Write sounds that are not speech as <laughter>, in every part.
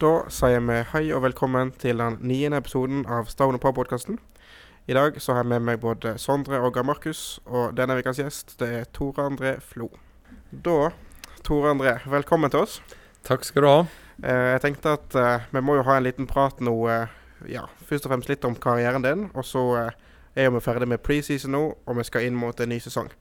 Da sier vi hei og velkommen til den niende episoden av Stavne på-podkasten. I dag så har jeg med meg både Sondre og Markus, og denne ukas gjest det er Tore André Flo. Da, Tore André, velkommen til oss. Takk skal du ha. Eh, jeg tenkte at eh, vi må jo ha en liten prat nå. Eh, ja, først og fremst litt om karrieren din, og så er vi ferdig med preseason nå, og vi skal inn mot en ny sesong.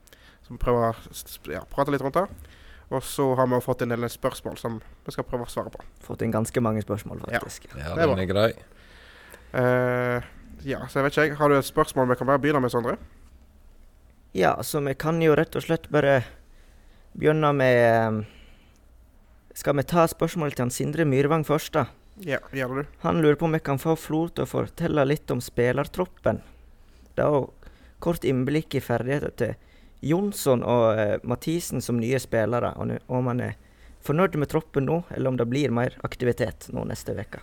Så vi prøver å ja, prate litt rundt det. Og så har vi fått en del spørsmål som vi skal prøve å svare på. Fått inn ganske mange spørsmål, faktisk. Ja, Det er den er grei. Uh, ja, så jeg vet ikke, jeg. Har du et spørsmål vi kan bare begynne med, Sondre? Ja, så vi kan jo rett og slett bare begynne med eh, Skal vi ta spørsmålet til han Sindre Myrvang først, da? Ja, gjør det du. Han lurer på om vi kan få Flo til å fortelle litt om spillertroppen. Det er jo kort innblikk i ferdigheter til Jonsson og eh, Mathisen som nye spillere. Om han er fornøyd med troppen nå, eller om det blir mer aktivitet nå neste uke.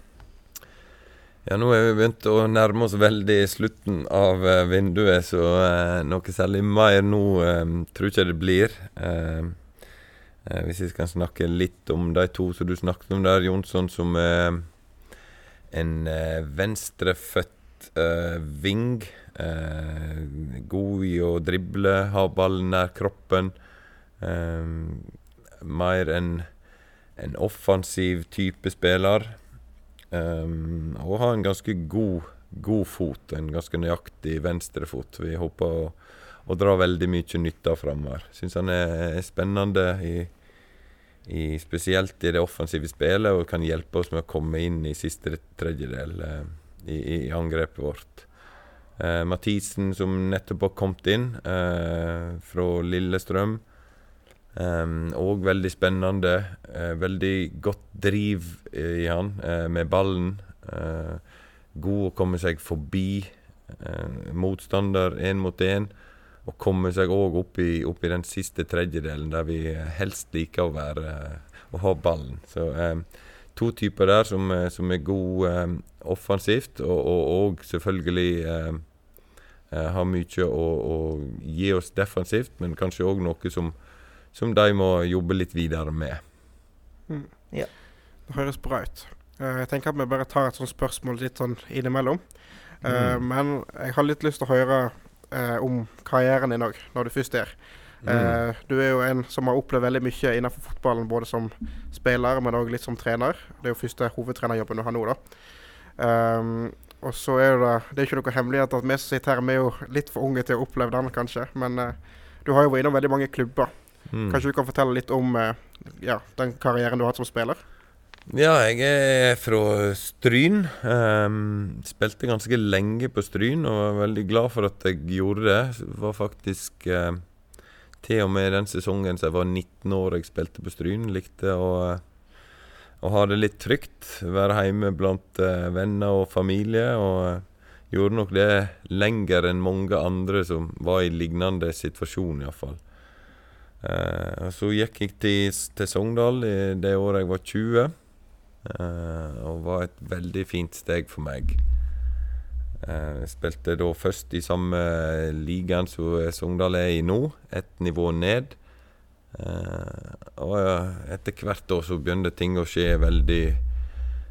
Ja, nå er vi begynt å nærme oss veldig slutten av eh, vinduet, så eh, noe særlig mer nå eh, tror ikke det blir. Eh, eh, hvis jeg skal snakke litt om de to som du snakket om der, Jonsson som er en venstrefødt ving god i å drible, ha ballen nær kroppen. Eh, mer en, en offensiv type spiller. Um, og har en ganske god, god fot, en ganske nøyaktig venstrefot. Vi håper å, å dra veldig mye nytte av framover. Syns han er, spennende, i, i, spesielt i det offensive spillet, og kan hjelpe oss med å komme inn i siste tredjedel eh, i, i angrepet vårt. Eh, Mathisen, som nettopp har kommet inn eh, fra Lillestrøm. Um, veldig spennende. eh, veldig godt driv i han med ballen. God å komme seg forbi motstander én mot én. Og komme seg òg opp, opp i den siste tredjedelen, der vi helst liker å være å ha ballen. Så to typer der som, eh, som er gode eh, offensivt, og, og, og selvfølgelig eh, eh, har mye å, å gi oss defensivt, men kanskje òg noe som som de må jobbe litt videre med. Det høres bra ut. Eh, jeg tenker at vi bare tar et sånt spørsmål litt sånn innimellom. Eh, Mm. Men jeg har litt lyst til å høre eh, om karrieren din òg, når du først er. Mm. Du er jo en som har opplevd veldig mye innenfor fotballen, både som spiller, men òg litt som trener. Det er jo første hovedtrenerjobben du har nå, da. Um, og så er det Det er ikke noe hemmelighet at vi som sitter her, vi er jo litt for unge til å oppleve den, kanskje. Men uh, du har jo vært innom veldig mange klubber. Mm. Kanskje du kan fortelle litt om uh, ja, den karrieren du har hatt som spiller? Ja, jeg er fra Stryn. Um, spilte ganske lenge på Stryn og var veldig glad for at jeg gjorde det. Var faktisk eh, til og med den sesongen som jeg var 19 år jeg spilte på Stryn. Likte å, å ha det litt trygt. Være hjemme blant eh, venner og familie. Og eh, gjorde nok det lenger enn mange andre som var i lignende situasjon, iallfall. Uh, så gikk jeg til, til Sogndal i det året jeg var 20. eh, og var et veldig fint steg for meg. Eh, Jeg spilte da først i samme ligaen som Sogndal er i nå, ett nivå ned. Eh, og etter hvert da så begynte ting å skje veldig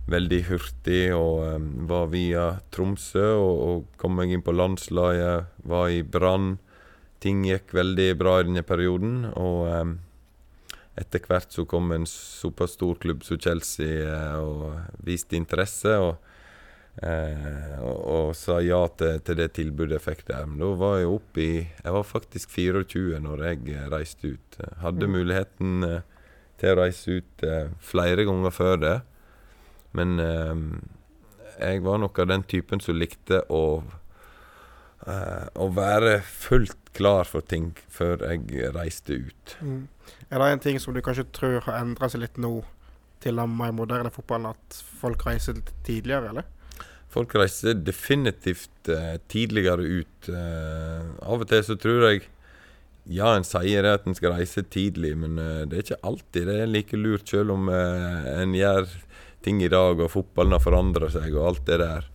Veldig hurtig, og eh, var via Tromsø og, og kom meg inn på landslaget. Var i Brann. Ting gikk veldig bra i denne perioden, og eh, etter hvert så kom en såpass stor klubb som Chelsea eh, og viste interesse. Og, eh, og, og sa ja til, til det tilbudet jeg fikk der. Men da var jeg oppe i Jeg var faktisk 24 når jeg eh, reiste ut. Hadde Mm. muligheten eh, til å reise ut eh, flere ganger før det. Men eh, jeg var nok av den typen som likte å eh, Å være fullt klar for ting før jeg reiste ut. Mm. Er det en ting som du kanskje tror har endra seg litt nå til og med i moderne fotballen, at folk reiser tidligere, eller? Folk reiser definitivt eh, tidligere ut. Eh, av og til så tror jeg Ja, en sier at en skal reise tidlig, men eh, det er ikke alltid det er like lurt, selv om eh, en gjør ting i dag, og fotballen har forandra seg, og alt det der.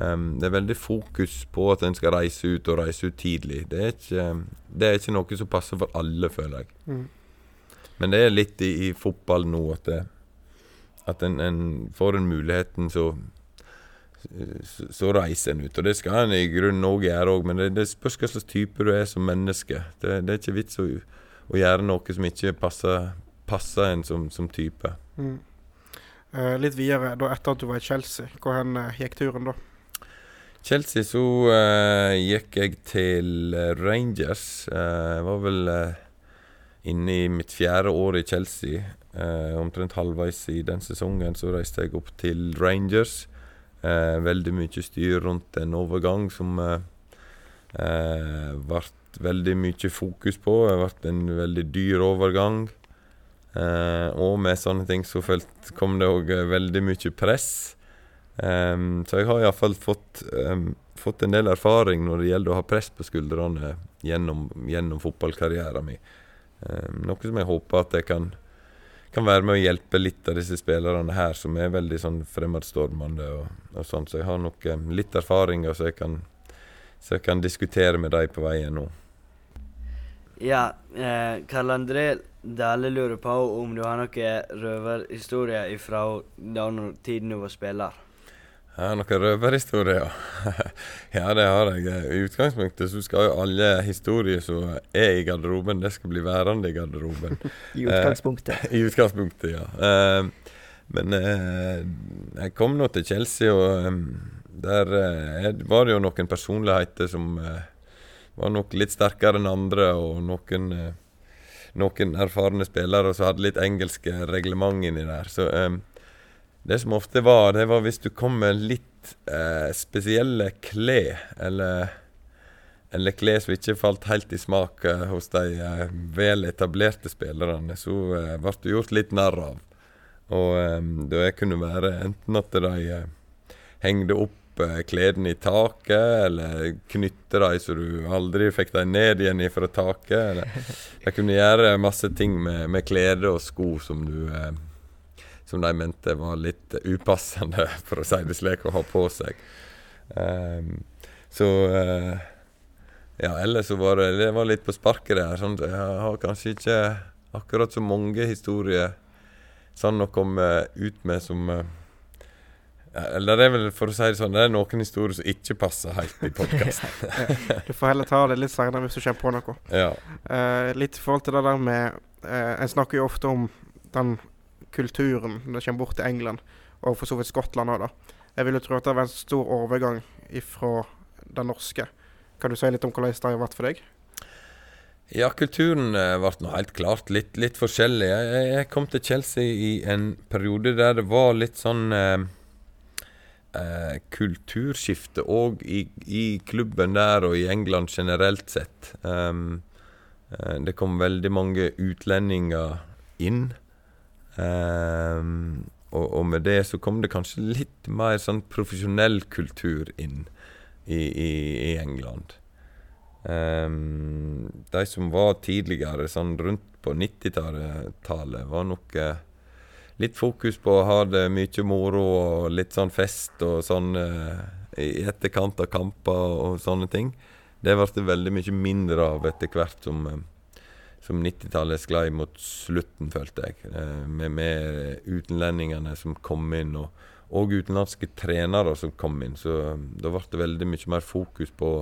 Um, det er veldig fokus på at en skal reise ut, og reise ut tidlig. Det er ikke, det er ikke noe som passer for alle, føler jeg. Mm. Men det er litt i, i fotball nå at det, at en, en får en muligheten, så, så, reiser en ut. Og det skal en i grunnen òg gjøre, også, men det, det spørs hva slags type du er som menneske. Det, det er ikke vits å, å, gjøre noe som ikke passer, passer en som, som type. Mm. Eh, litt videre, da etter at du var i Chelsea, hvor hen uh, gikk turen da? Chelsea så uh, gikk jeg til Rangers. Jeg var vel inne i mitt fjerde år i Chelsea. omtrent halvveis i den sesongen så reiste jeg opp til Rangers. Veldig mye styr rundt en overgang som ble veldig mye fokus på. Det ble en veldig dyr overgang. Eh, og med sånne ting så følt, kom det òg eh, veldig mye press. Eh, så jeg har iallfall fått, eh, fått en del erfaring når det gjelder å ha press på skuldrene gjennom, gjennom fotballkarrieren min. Noe som jeg håper at jeg kan, kan, være med å hjelpe litt av disse spillerne her, som er veldig sånn fremadstormende og, og sånn. Så jeg har nok litt erfaringer så jeg kan, så jeg kan diskutere med dem på veien nå. Ja, eh, Karl André Dale lurer på om du har noen røverhistorier fra da tiden du var spiller? Ja, noen røverhistorier? <laughs> ja, det har jeg. I utgangspunktet så skal jo alle historier som er i garderoben, det skal bli værende i garderoben. <laughs> I utgangspunktet. Eh, I utgangspunktet, ja. Eh, men eh, jeg kom nå til Chelsea, og der var det jo noen personligheter som var nok litt sterkere enn andre, og noen noen erfarne spillere som hadde litt engelske reglement inni der. Så um, det som ofte var, det var hvis du kom med litt eh, spesielle klær, eller, eller klær som ikke falt helt i smak eh, hos de eh, vel etablerte spillerne, så ble du gjort litt narr av. Og um, det kunne være enten at de hengde opp kledene i taket, eller knytte dem så du aldri fikk dem ned igjen fra taket. Eller de kunne gjøre masse ting med, med klede og sko som du eh, Som de mente var litt upassende, <laughs> for å si det slik, å ha på seg. Um, så uh, Ja, ellers så var det, det var litt på sparket der. Sånn, jeg har kanskje ikke akkurat så mange historier sånn å komme ut med som uh, eller det er vel for å si det sånn, det er noen historier som ikke passer helt i podkasten. <laughs> du får heller ta det litt senere hvis du kommer på noe. Ja. Uh, litt i forhold til det der med uh, En snakker jo ofte om den kulturen når det kommer bort til England, og for så vidt Skottland òg, da. Jeg vil jo tro at det har vært en stor overgang ifra det norske. Kan du si litt om hvordan det har vært for deg? Ja, kulturen uh, ble nå helt klart litt, litt forskjellig. Jeg, jeg, kom til Chelsea i en periode der det var litt sånn eh, kulturskifte òg i, i, klubben der og i England generelt sett. Um, eh, det kom veldig mange utlendinger inn. Um, og, og, med det så kom det kanskje litt mer sånn profesjonell kultur inn i, i, i England. Um, de som var tidligere, sånn rundt på 90-tallet, var nok uh, litt fokus på å ha det mye moro og litt sånn fest og sånn eh, i etterkant av kamper og sånne ting. Det ble det veldig mye mindre av etter hvert som, eh, som 90-tallet sklei mot slutten, følte jeg. Eh, med, med, utenlendingene som kom inn, og, og utenlandske trenere som kom inn. Så eh, da ble det veldig mye mer fokus på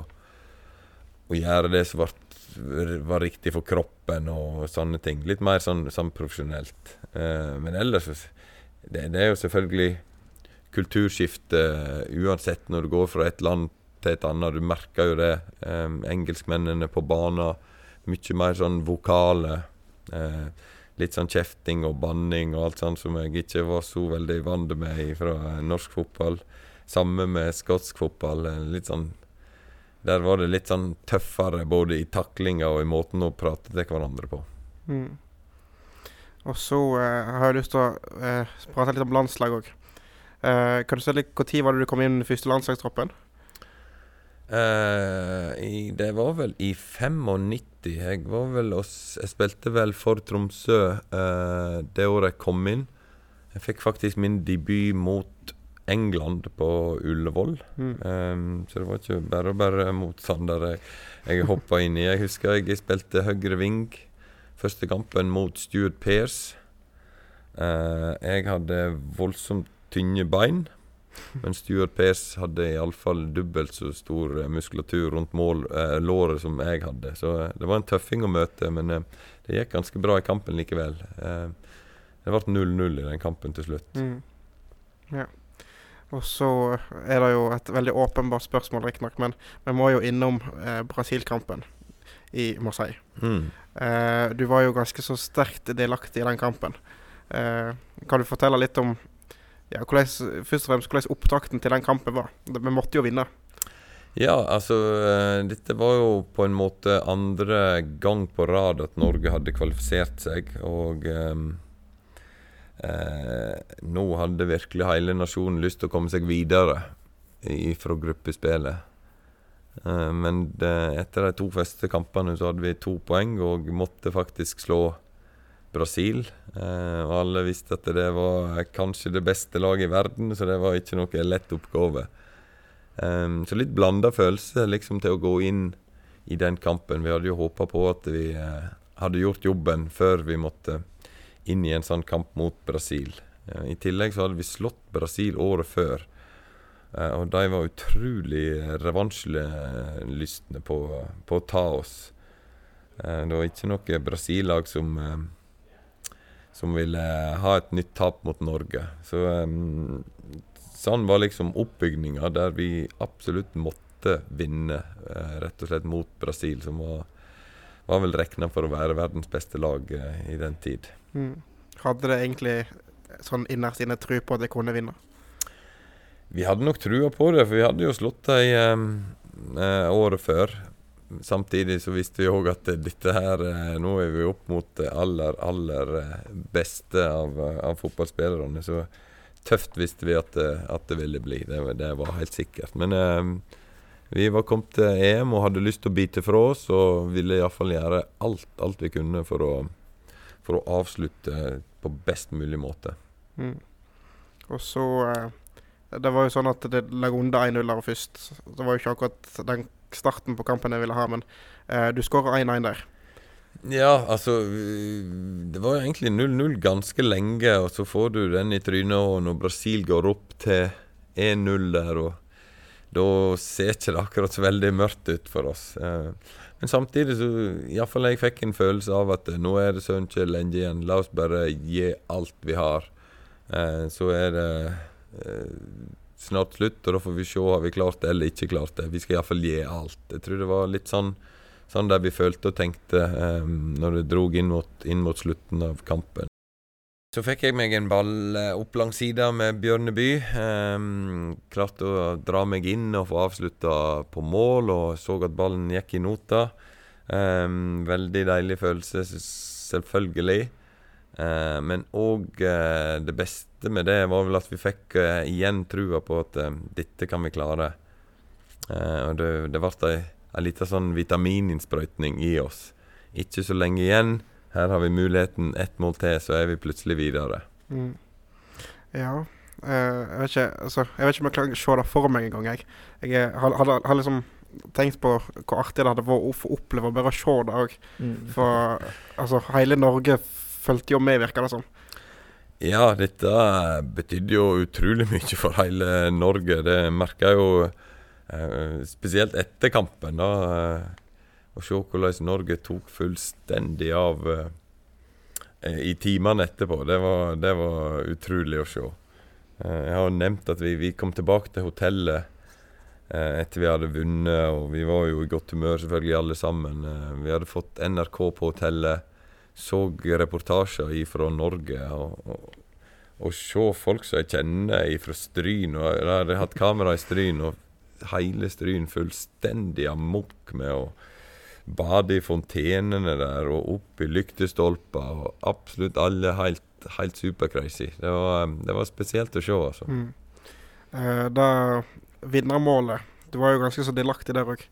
å gjøre det som var riktig for kroppen og sånne ting. Litt mer sånn, sånn profesjonelt. Uh, men ellers det, det, er jo selvfølgelig kulturskifte uh, uansett når du går fra et land til et annet. Du merker jo det. Um, engelskmennene på banen. Mye mer sånn vokale. Eh, litt sånn kjefting og banning og alt sånt som jeg ikke var så veldig vant med fra norsk fotball. Samme med skotsk fotball. Litt sånn der var det litt sånn tøffere både i taklinga og i måten å prate til hverandre på. Mm. Og så eh, har jeg lyst til å eh, prate litt om landslag òg. Eh, kan du si litt Når var det du kom inn i den første landslagstroppen? I, det var vel i 95. Jeg var vel og Jeg spilte vel for Tromsø det året jeg kom inn. Jeg fikk faktisk min debut mot England på Ullevål. Mm. Um, så det var ikke bare bare motstander jeg, jeg hoppa inn i. Jeg husker jeg spilte høyre ving første kampen mot Stuart Pears. Uh, jeg hadde voldsomt tynne bein. Men Stuart Pers hadde iallfall dobbelt så stor eh, muskulatur rundt mål, eh, låret som jeg hadde. Så eh, det var en tøffing å møte, men eh, det gikk ganske bra i kampen likevel. Eh, det ble 0-0 i den kampen til slutt. Mm. Ja. Og så er det jo et veldig åpenbart spørsmål, riktignok, men vi må jo innom eh, Brasil-kampen i Marseille. Mm. Eh, du var jo ganske så sterkt delaktig i den kampen. Eh, kan du fortelle litt om ja, hvordan, først og fremst hvordan opptakten til den kampen var? Vi måtte jo vinne. Ja, altså eh, Dette var jo på en måte andre gang på rad at Norge hadde kvalifisert seg. Og ehm, eh, nå hadde virkelig hele nasjonen lyst til å komme seg videre fra gruppespillet. Eh, men det, etter de to første kampene så hadde vi to poeng og måtte faktisk slå Brasil. Eh, og alle visste at det var kanskje det beste laget i verden, så det var ikke noe lett oppgave. Um, så litt blanda følelse liksom til å gå inn i den kampen. Vi hadde jo håpa på at vi eh, hadde gjort jobben før vi måtte inn i en sånn kamp mot Brasil. Eh, I tillegg så hadde vi slått Brasil året før. Og de var utrolig revansjelystne på, på å ta oss. Det var ikke noe Brasil-lag som som ville ha et nytt tap mot Norge. Så um, sånn var liksom oppbygninga, der vi absolutt måtte vinne, uh, rett og slett mot Brasil, som var, var vel regna for å være verdens beste lag uh, i den tid. Mm. Hadde det egentlig sånn innerst inne tro på at de kunne vinne? Vi hadde nok trua på det, for vi hadde jo slått dem eh, året før. Samtidig så visste vi òg at dette her eh, Nå er vi opp mot det aller, aller eh, beste av, av fotballspillerne. Så tøft visste vi at, at det ville bli. Det, det var helt sikkert. Men eh, vi var kommet til EM og hadde lyst til å bite fra oss, og ville iallfall gjøre alt, alt vi kunne for å, for å avslutte på best mulig måte. Mm. Og så eh, Det var jo sånn at det lå under 1-0 der først. Det var jo ikke akkurat den starten på kampen jeg ville ha, men eh, du skåra 1-1 der. Ja, altså Det var egentlig 0-0 ganske lenge, og så får du den i trynet og når Brasil går opp til 1-0 der, og da ser ikke det akkurat så veldig mørkt ut for oss. Eh, Men samtidig så iallfall jeg fikk en følelse av at eh, nå er det søren ikke lenge igjen. La oss bare gi alt vi har. Eh, Så er det snart slutt, og da får vi se har vi klart det eller ikke klart det. Vi skal iallfall gi alt. Jeg tror det var litt sånn Sånn der vi følte og tenkte eh, når det drog inn mot, inn mot slutten av kampen. Så fikk jeg meg en ball eh, opp langs sida med Bjørneby. Eh, klarte å dra meg inn og få avslutta på mål, og så at ballen gikk i nota. Eh, veldig deilig følelse, selvfølgelig. Eh, men òg eh, det beste med det var vel at vi fikk uh, igjen trua på at uh, dette kan vi klare. Eh, og det, det ble ei, ei lita sånn vitamininnsprøytning i oss. Ikke så lenge igjen. Her har vi muligheten. Ett mål til, så er vi plutselig videre. Mm. Ja eh, jeg, vet ikke, altså, jeg vet ikke om jeg klarer å se det for meg engang. Jeg, jeg har, har, har liksom tenkt på hvor artig det hadde vært å få oppleve bare å se det òg. Mm. For altså, hele Norge fulgte jo med, virker det som. Ja, dette betydde jo utrolig <laughs> mye for hele Norge. Det merka jeg jo eh, spesielt etter kampen. da eh, Å se hvordan Norge tok fullstendig av eh, i timene etterpå. Det var, det var utrolig å se. Jeg har nevnt at vi, vi kom tilbake til hotellet etter vi hadde vunnet, og vi var jo i godt humør selvfølgelig alle sammen. Vi hadde fått NRK på hotellet så reportasjer fra Norge og, og, og se folk som jeg kjenner fra Stryn. Jeg hadde hatt kamera i Stryn, og hele Stryn fullstendig amok med å bade i fontenene der og opp i lyktestolper. Og absolutt alle helt, helt supercrazy. Det var, det var spesielt å se, altså. Mm. Eh, det vinnermålet Du var jo ganske så delaktig der òg,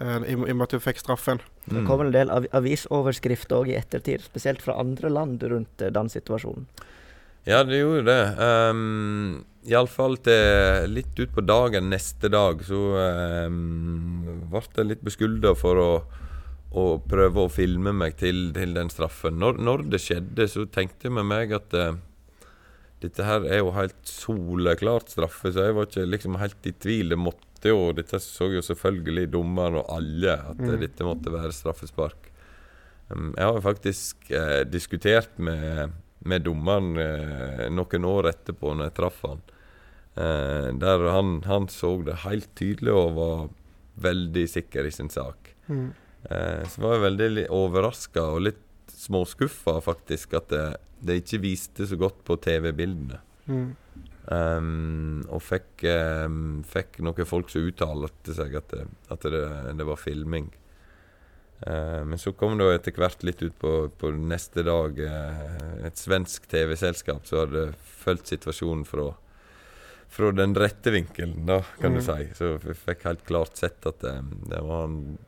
i, i og med at du fikk straffen. Det Mm. kom en del av avisoverskrifter òg i ettertid, spesielt fra andre land rundt eh, den situasjonen. Ja, det gjorde det. Um, Iallfall til litt utpå dagen neste dag så um, ble jeg litt beskylda for å, å prøve å filme meg til, til den straffen. Når, når det skjedde, så tenkte jeg med meg at uh, dette her er jo helt soleklart straffe, så jeg var ikke liksom helt i tvil. Det måtte jo, Dette så jo selvfølgelig dommeren og alle, at Mm. dette måtte være straffespark. Um, jeg har jo faktisk eh, diskutert med, med dommeren eh, noen år etterpå, når jeg traff han. Eh, der han, han så det helt tydelig og var veldig sikker i sin sak. Mm. Eh, så var jeg veldig overraska og litt småskuffa, faktisk, at det, det ikke viste så godt på TV-bildene. Mm. Um, og fikk, um, fikk noen folk som uttalte seg at, det, at det, det var filming. Eh, men så kom det etter hvert litt ut på, på neste dag eh, et svensk TV-selskap som hadde fulgt situasjonen fra, fra den rette vinkelen, da, kan du Mhm. si. Så vi fikk helt klart sett at det, det var han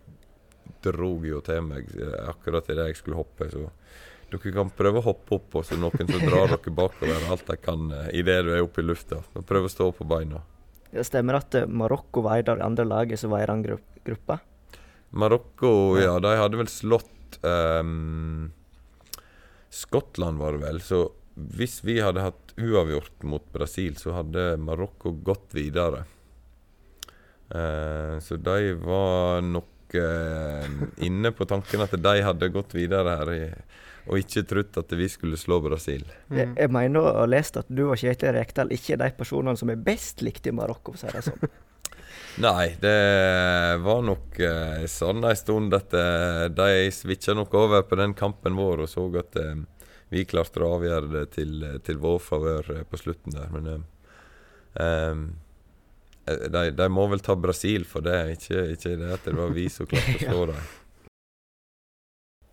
drog jo til meg eh, akkurat idet jeg skulle hoppe. Så dere kan prøve å hoppe opp, og så noen som drar dere bakover alt de kan uh, idet du er oppe i lufta. Men Prøv å stå på beina. Det stemmer at eh, Marokko var det andre lagene som var i den gru gruppa? Marokko, ja, de hadde vel slått um, Skottland, var det vel. Så hvis vi hadde hatt uavgjort mot Brasil, så hadde Marokko gått videre. Uh, så de var nok uh, inne på tanken at de hadde gått videre her, i, og ikke trodd at vi skulle slå Brasil. Jeg, Mm. jeg mener å ha lest at du og Kjetil Rekdal ikke er de personene som er best likt i Marokko, for å si det sånn. <laughs> Nei, det var nok eh, sånn en stund at eh, de switcha nok over på den kampen vår og så at eh, vi klarte å avgjøre det til, til vår favør eh, på slutten der. Men eh, eh, de, de må vel ta Brasil for det, ikke, ikke det at det var vi som klarte å <laughs> slå dem.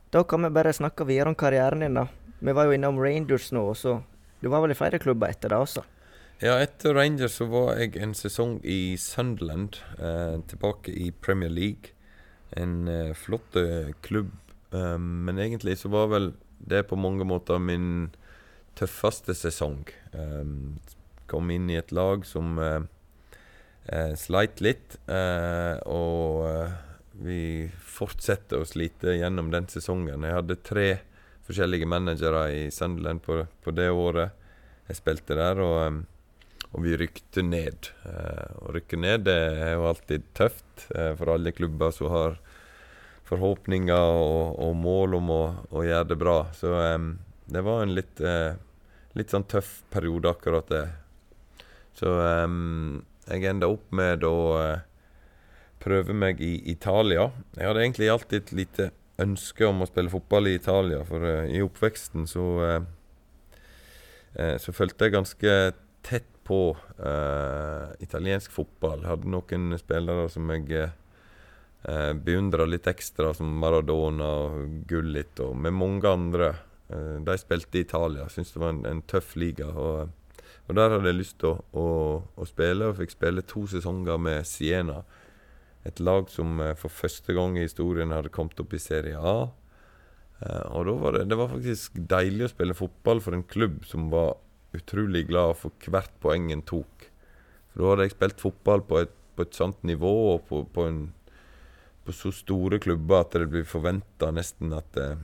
Da kan vi bare snakke videre om karrieren din, da. Vi var jo innom Rangers nå, så du var vel i flere klubber etter det også? Ja, etter Rangers så var jeg en sesong i Sunderland, eh, tilbake i Premier League. En eh, flott eh, klubb, eh, men egentlig så var vel det på mange måter min tøffeste sesong. Eh, kom inn i et lag som eh, sleit litt, og vi fortsetter å slite gjennom den sesongen. Jeg hadde tre forskjellige managere i Sunderland på, på det året jeg spilte der. og... eh, og vi rykte ned. Eh, å rykke ned det er jo alltid tøft eh, for alle klubber som har forhåpninger og, og mål om å, å, gjøre det bra. Så um, det var en litt, uh, litt sånn tøff periode, akkurat det. Så um, jeg enda opp med å prøve meg i Italia. Jeg hadde egentlig alltid et lite ønske om å spille fotball i Italia, for uh, i oppveksten så uh, uh, så fulgte jeg ganske tett på italiensk fotball. Hadde noen spillere som jeg eh, beundra litt ekstra, som Maradona og Gullit, og med mange andre. De spilte i Italia. Syntes det var en, en tøff liga. Og, og der hadde jeg lyst til å, å, å spille, og fikk spille to sesonger med Siena. Et lag som eh, for første gang i historien hadde kommet opp i Serie A. Eh, og da var det, det var faktisk deilig å spille fotball for en klubb som var utrolig glad for hvert poeng en tok. For da hadde jeg spilt fotball på et, på et sånt nivå og på, på, en, på så store klubber at det blir forventa nesten at eh,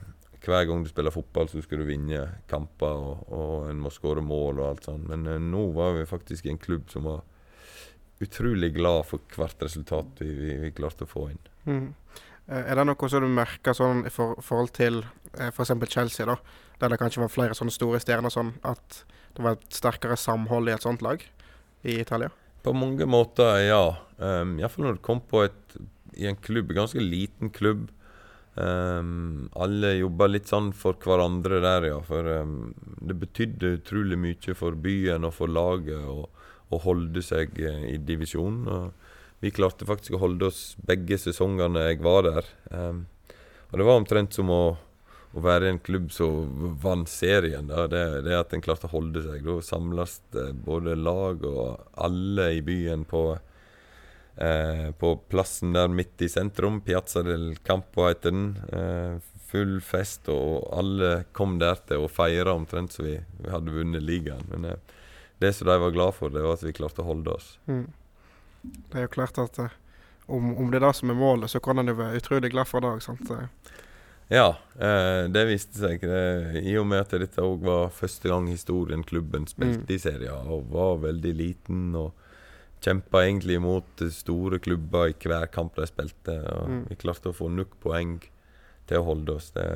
hver gang du spiller fotball, så skal du vinne kamper og, og en må skåre mål og alt sånt. Men eh, nå var vi faktisk i en klubb som var utrolig glad for hvert resultat vi, vi, vi klarte å få inn. Mm. Eh, Er det noe som du merker sånn i for, forhold til f.eks. For Chelsea, da, der det kanskje var flere sånne store stjerner, sånn at det var et sterkere samhold i et sånt lag i Italia? På mange måter, ja. Um, Iallfall når du kom på et, i en klubb, ganske liten klubb. Um, alle jobba litt sånn for hverandre der, ja. For um, det betydde utrolig mye for byen og for laget å, å holde seg eh, i divisjonen. Og vi klarte faktisk å holde oss begge sesongene jeg var der. Um, og det var omtrent som å, å være i en klubb som vant serien. Da. Det, det at en klarte å holde seg. Da samles både lag og alle i byen på Eh, på plassen der midt i sentrum, Piazza del Campo heter den. Eh, full fest, og alle kom der til å feire omtrent som vi, vi hadde vunnet ligaen. Men eh, det som de var glad for, det var at vi klarte å holde oss. Mm. Det er jo klart at eh, om, om det er det som er målet, så kan en jo være utrolig glad for det òg, sant. Eh, Ja, eh, det viste seg. Det, I og med at dette òg var første gang historien klubben spilte Mm. i serien, og var veldig liten og kjempa egentlig mot store klubber i hver kamp de spilte. Og Mm. Vi klarte å få nok poeng til å holde oss. Det,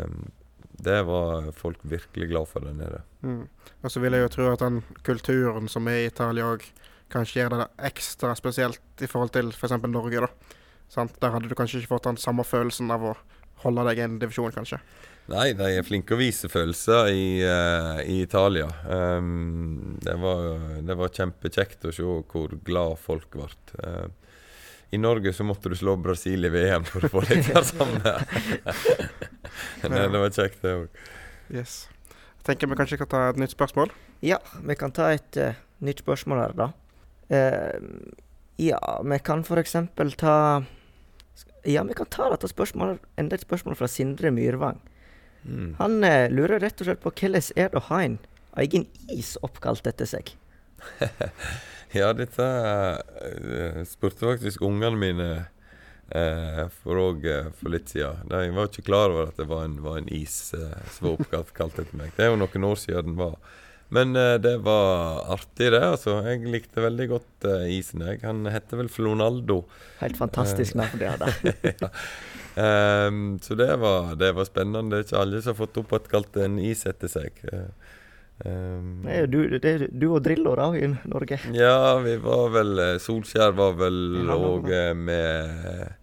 det var folk virkelig glad for der nede. Mm. Og så vil jeg jo tro at den kulturen som er i Italia òg, kanskje gjør det ekstra spesielt i forhold til f.eks. Norge. da. Sant? Der hadde du kanskje ikke fått den samme følelsen av å holde deg i en divisjon, kanskje. Nei, de er flinke å vise følelser i, uh, i Italia. Um, det, var, det var kjempekjekt å se hvor glad folk ble. Uh, I Norge så måtte du slå Brasil i VM for å få litt av det samme. <laughs> Nei, det var kjekt, det òg. Yes. Jeg tenker vi kanskje kan ta et nytt spørsmål. Ja, vi kan ta et uh, nytt spørsmål her, da. Uh, ja, vi kan eksempel ta Ja, vi kan ta dette spørsmålet, enda et spørsmål fra Sindre Myrvang. Mm. Han uh, lurer rett og slett på hvordan er det å ha en egen is oppkalt etter seg? <laughs> Ja, dette uh, spurte faktisk ungene mine eh, for òg for litt siden. De var ikke klar over at det var en, var en is eh, som var oppkalt <laughs> kalt etter meg. Det er jo noen år siden den var. Men eh, det var artig, det. altså. Jeg likte veldig godt eh, isen. jeg. Han heter vel Flonaldo. Helt fantastisk navn det hadde. <laughs> ja. Ehm, så det var, det var spennende. Det er ikke alle som har fått oppkalt en is etter seg. Eh, ehm, Det er du, det er du og Drillo da i Norge. ja, vi var vel eh, Solskjær var vel òg med,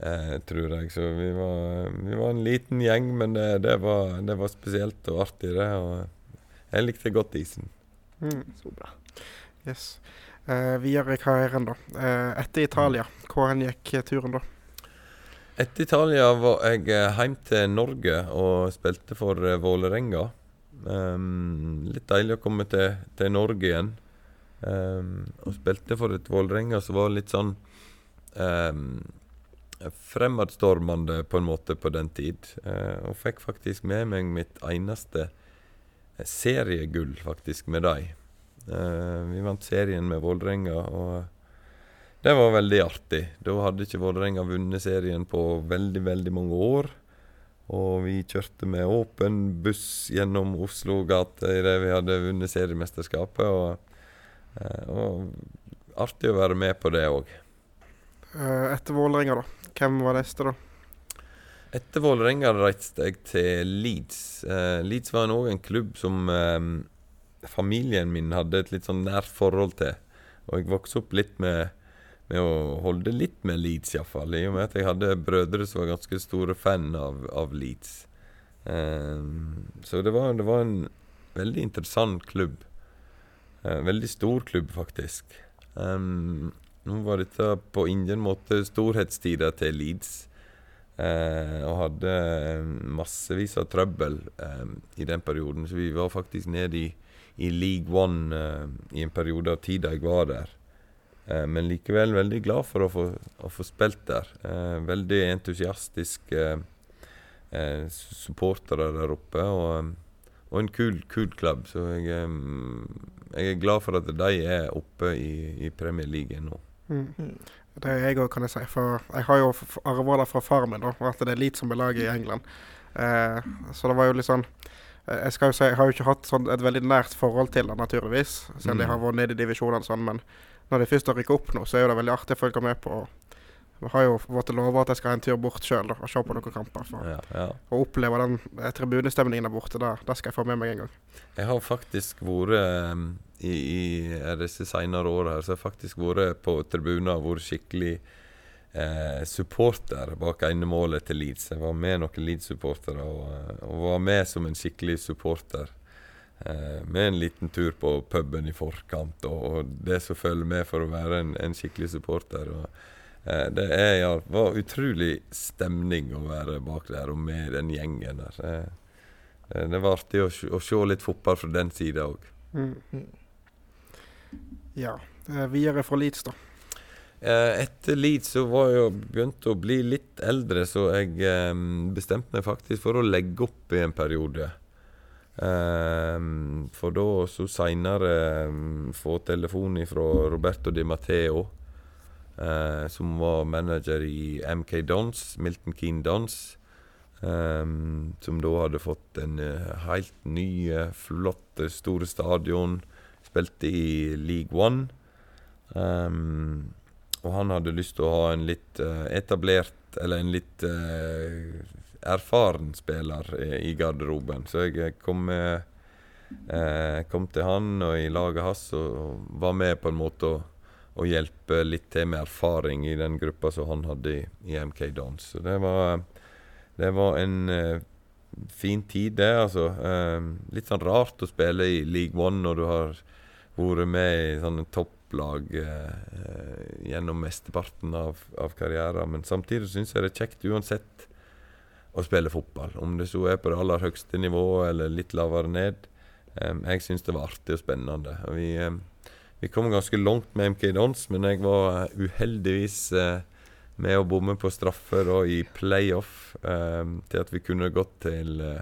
eh, tror jeg. Så vi var, vi var en liten gjeng, men det, det, var, det var spesielt og artig, det. Og jeg likte godt isen. Mm. Så bra. Yes. Uh, videre i karrieren, da. Uh, etter Italia, hvor hen gikk eh, turen da? Etter Italia var jeg eh, hjem til Norge og spilte for uh, Vålerenga. Ehm, litt deilig å komme til, til Norge igjen. Um, og spilte for et Vålerenga som var litt sånn um, fremadstormende på en måte på den tid. Uh, og fikk faktisk med meg mitt eneste eh, seriegull faktisk med dem. Uh, vi vant serien med Vålerenga, og det var veldig artig. Da hadde ikke Vålerenga vunnet serien på veldig, veldig mange år. Og vi kjørte med åpen buss gjennom Oslo gate idet vi hadde vunnet seriemesterskapet. Og, eh, og artig å være med på det òg. Eh, etter Vålerenga, da. Hvem var neste, da? Etter Vålerenga reiste jeg til Leeds. Eh, Leeds var òg en klubb som familien min hadde et litt sånn nært forhold til. Og jeg vokste opp litt med, med å holde litt med Leeds, iallfall. I og med at jeg hadde brødre som var ganske store fan av, av Leeds. Um, så det var, det var en veldig interessant klubb. En veldig stor klubb, faktisk. Um, nå var dette på ingen måte storhetstida til Leeds. Eh, og hadde eh, massevis av trøbbel eh, i den perioden. Så vi var faktisk nede i, i League One eh, i en periode av tida jeg var der. Eh, men likevel veldig glad for å få, å få spilt der. Eh, veldig entusiastiske eh, supportere der oppe. Og, og en kul, kul klubb. Så jeg, jeg er glad for at de er oppe i, i Premier League nå. Mm. Mm. Det er jeg òg, kan jeg si. For jeg har jo arva det fra faren min, da, og at det er Leeds som er laget i England. Eh, så det var jo litt sånn Jeg skal jo si, jeg har jo ikke hatt sånn et veldig nært forhold til det, naturligvis, siden de Mm. har vært nede i divisjonene sånn, men når de først har rykket opp nå, så er jo det veldig artig å følge med på. Vi har jo fått love at jeg skal ha en tur bort sjøl og se på noen kamper. For Ja, ja. å oppleve den eh, tribunestemningen der borte, det, det skal jeg få med meg en gang. Jeg har faktisk vært um, i, i disse senere åra her, så har jeg faktisk vært på tribuner og vært skikkelig eh, supporter bak enemålet til Leeds. Jeg var med noen Leeds-supportere og, eh, og var med som en skikkelig supporter. Eh, med en liten tur på puben i forkant og, og det som følger med for å være en, en skikkelig supporter. Og, eh, det er, ja, var utrolig stemning å være bak der og med den gjengen der. Eh, eh, det var artig å, å se litt fotball fra den sida òg. Mm. Mm. Ja. Eh, videre fra Leeds, da. Eh, etter Leeds så var jeg begynt å bli litt eldre, så jeg bestemte meg faktisk for å legge opp i en periode. Eh, for da så seinere eh, få telefon fra Roberto Di Matteo, eh, som var manager i MK Dons, Milton Keen Dons. Um, som da hadde fått en uh, helt ny, uh, flott, store stadion. Spilte i League One. Um, og han hadde lyst til å ha en litt uh, etablert, eller en litt erfaren spiller i, garderoben. Så jeg kom, med, kom til han og i laget hans og var med på en måte å, å hjelpe litt til med erfaring i den gruppa som han hadde i, i MK Dons. Så det var det var en eh, fin tid, det. altså. Eh, litt sånn rart å spille i League One når du har vært med i sånne topplag eh, gjennom mesteparten av, av karrieren. Men samtidig syns jeg det er kjekt uansett å spille fotball. Om det så er på det aller høyeste nivået eller litt lavere ned. Jeg syns det var artig og spennende. Vi, vi kom ganske langt med MK Dons, men jeg var uheldigvis uh, med å bomme på straffer og i playoff til at vi kunne gått til uh,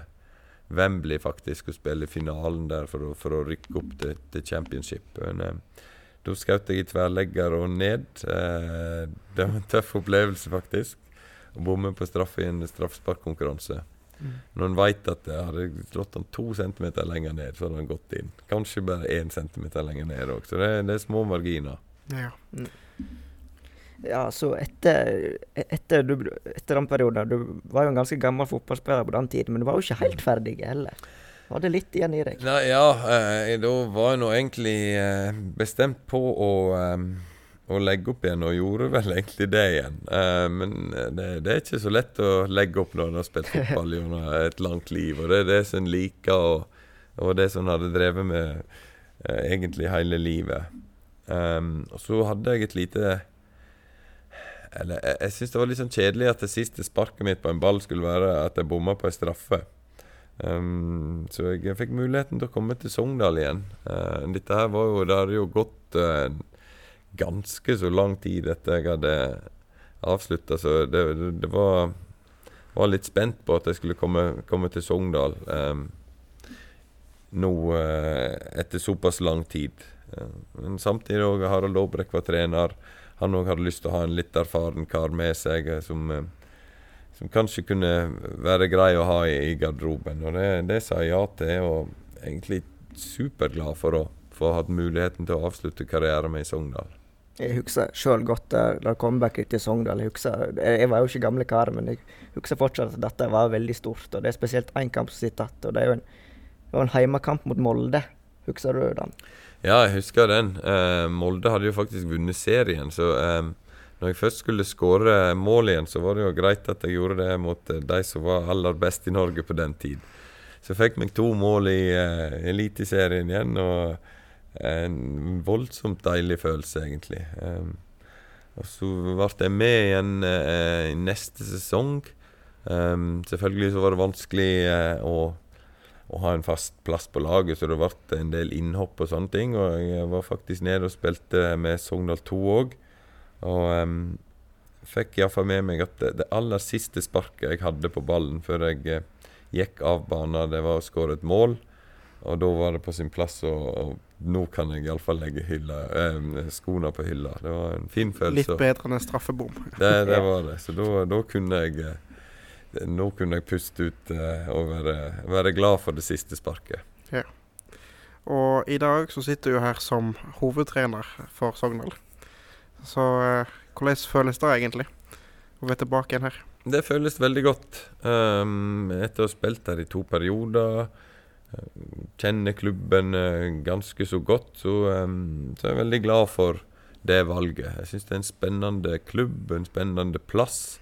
Wembley faktisk og spille finalen der for å, for å rykke opp til, til championship. Men, da skjøt jeg i tverrlegger og ned. Det var en tøff opplevelse, faktisk. Å bomme på straffe i en straffesparkkonkurranse. Mm. Når en veit at det hadde slått han to centimeter lenger ned, så hadde han gått inn. Kanskje bare én centimeter lenger ned òg. Så det, det, er små marginer. Ja. Mm. Ja, så etter, etter, du, etter, den perioden Du var jo en ganske gammel fotballspiller på den tiden, men du var jo ikke helt ferdig heller. Du hadde litt igjen i deg? Nei, ja, eh, da var jeg nå egentlig eh, bestemt på å, eh, å, legge opp igjen, og gjorde vel egentlig det igjen. Eh, men eh, det, det, er ikke så lett å legge opp når en har spilt <laughs> fotball gjennom et langt liv. Og det er det som en liker, og, og det som en hadde drevet med eh, egentlig hele livet. Um, og så hadde jeg et lite eller jeg, jeg syns det var litt sånn kjedelig at det siste sparket mitt på en ball skulle være at jeg bomma på ei straffe. Um, så jeg fikk muligheten til å komme til Sogndal igjen. Uh, dette her var jo Det hadde jo gått uh, ganske så lang tid etter jeg hadde avslutta, så det, det, var, var litt spent på at jeg skulle komme, komme til Sogndal um, nå uh, etter såpass lang tid. men samtidig òg Harald Aabrek var trener han òg hadde lyst til å ha en litt erfaren kar med seg eh, som, eh, som kanskje kunne være grei å ha i, i garderoben. Og det, det, sa jeg ja til, og egentlig superglad for å få hatt muligheten til å avslutte karrieren min i Sogndal. Jeg husker sjøl godt der, da comebacket til Sogndal. Jeg, husker, jeg var jo ikke gamle kar, men jeg husker fortsatt at dette var veldig stort. og Det er spesielt én kamp som sitter igjen. Det er jo en, en heimekamp mot Molde. Husker du den? Ja, jeg husker den. Eh, Molde hadde jo faktisk vunnet serien, så eh, når jeg først skulle skåre mål igjen, så var det jo greit at jeg gjorde det mot eh, de som var aller best i Norge på den tid. Så jeg fikk meg to mål i eh, Eliteserien igjen, og en voldsomt deilig følelse, egentlig. Og så ble jeg med igjen uh, i neste sesong. Selvfølgelig så var det vanskelig uh, å å ha en fast plass på laget, så det ble en del innhopp og sånne ting. Og jeg var faktisk nede og spilte med Sogndal 2 òg. Og um, fikk iallfall med meg at det, det, aller siste sparket jeg hadde på ballen før jeg uh, gikk av banen, det var å skåre et mål. Og da var det på sin plass, å, og nå kan jeg iallfall legge hylla, eh, skoene på hylla. Det var en fin følelse. Litt bedre enn en straffebom. <laughs> Det, det var det. Så da, da kunne jeg eh, nå kunne jeg puste ut eh, og være, være, glad for det siste sparket. Ja. Og i dag så sitter du her som hovedtrener for Sogndal. Så eh, hvordan føles det egentlig å være tilbake igjen her? Det føles veldig godt. Um, etter å ha spilt her i to perioder, kjenner klubben ganske så godt, så, um, så jeg veldig glad for det valget. Jeg syns det er en spennende klubb, en spennende plass.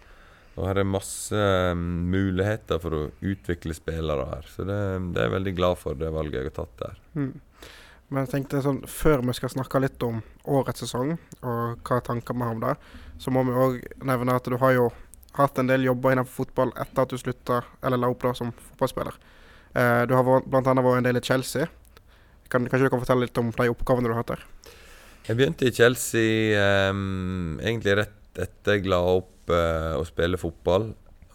Og her er masse um, muligheter for å utvikle spillere her. Så det, det, er jeg veldig glad for, det valget jeg har tatt der. Mm. Men jeg tenkte sånn, Før vi skal snakke litt om årets sesong og hva tanker vi har om det, så må vi òg nevne at du har jo hatt en del jobber innenfor fotball etter at du slutta, eller la opp da som fotballspiller. Eh, du har bl.a. vært en del i Chelsea. Kan, kanskje du kan fortelle litt om de oppgavene du har hatt der? Jeg begynte i Chelsea um, egentlig rett etter jeg la opp uh, å spille fotball.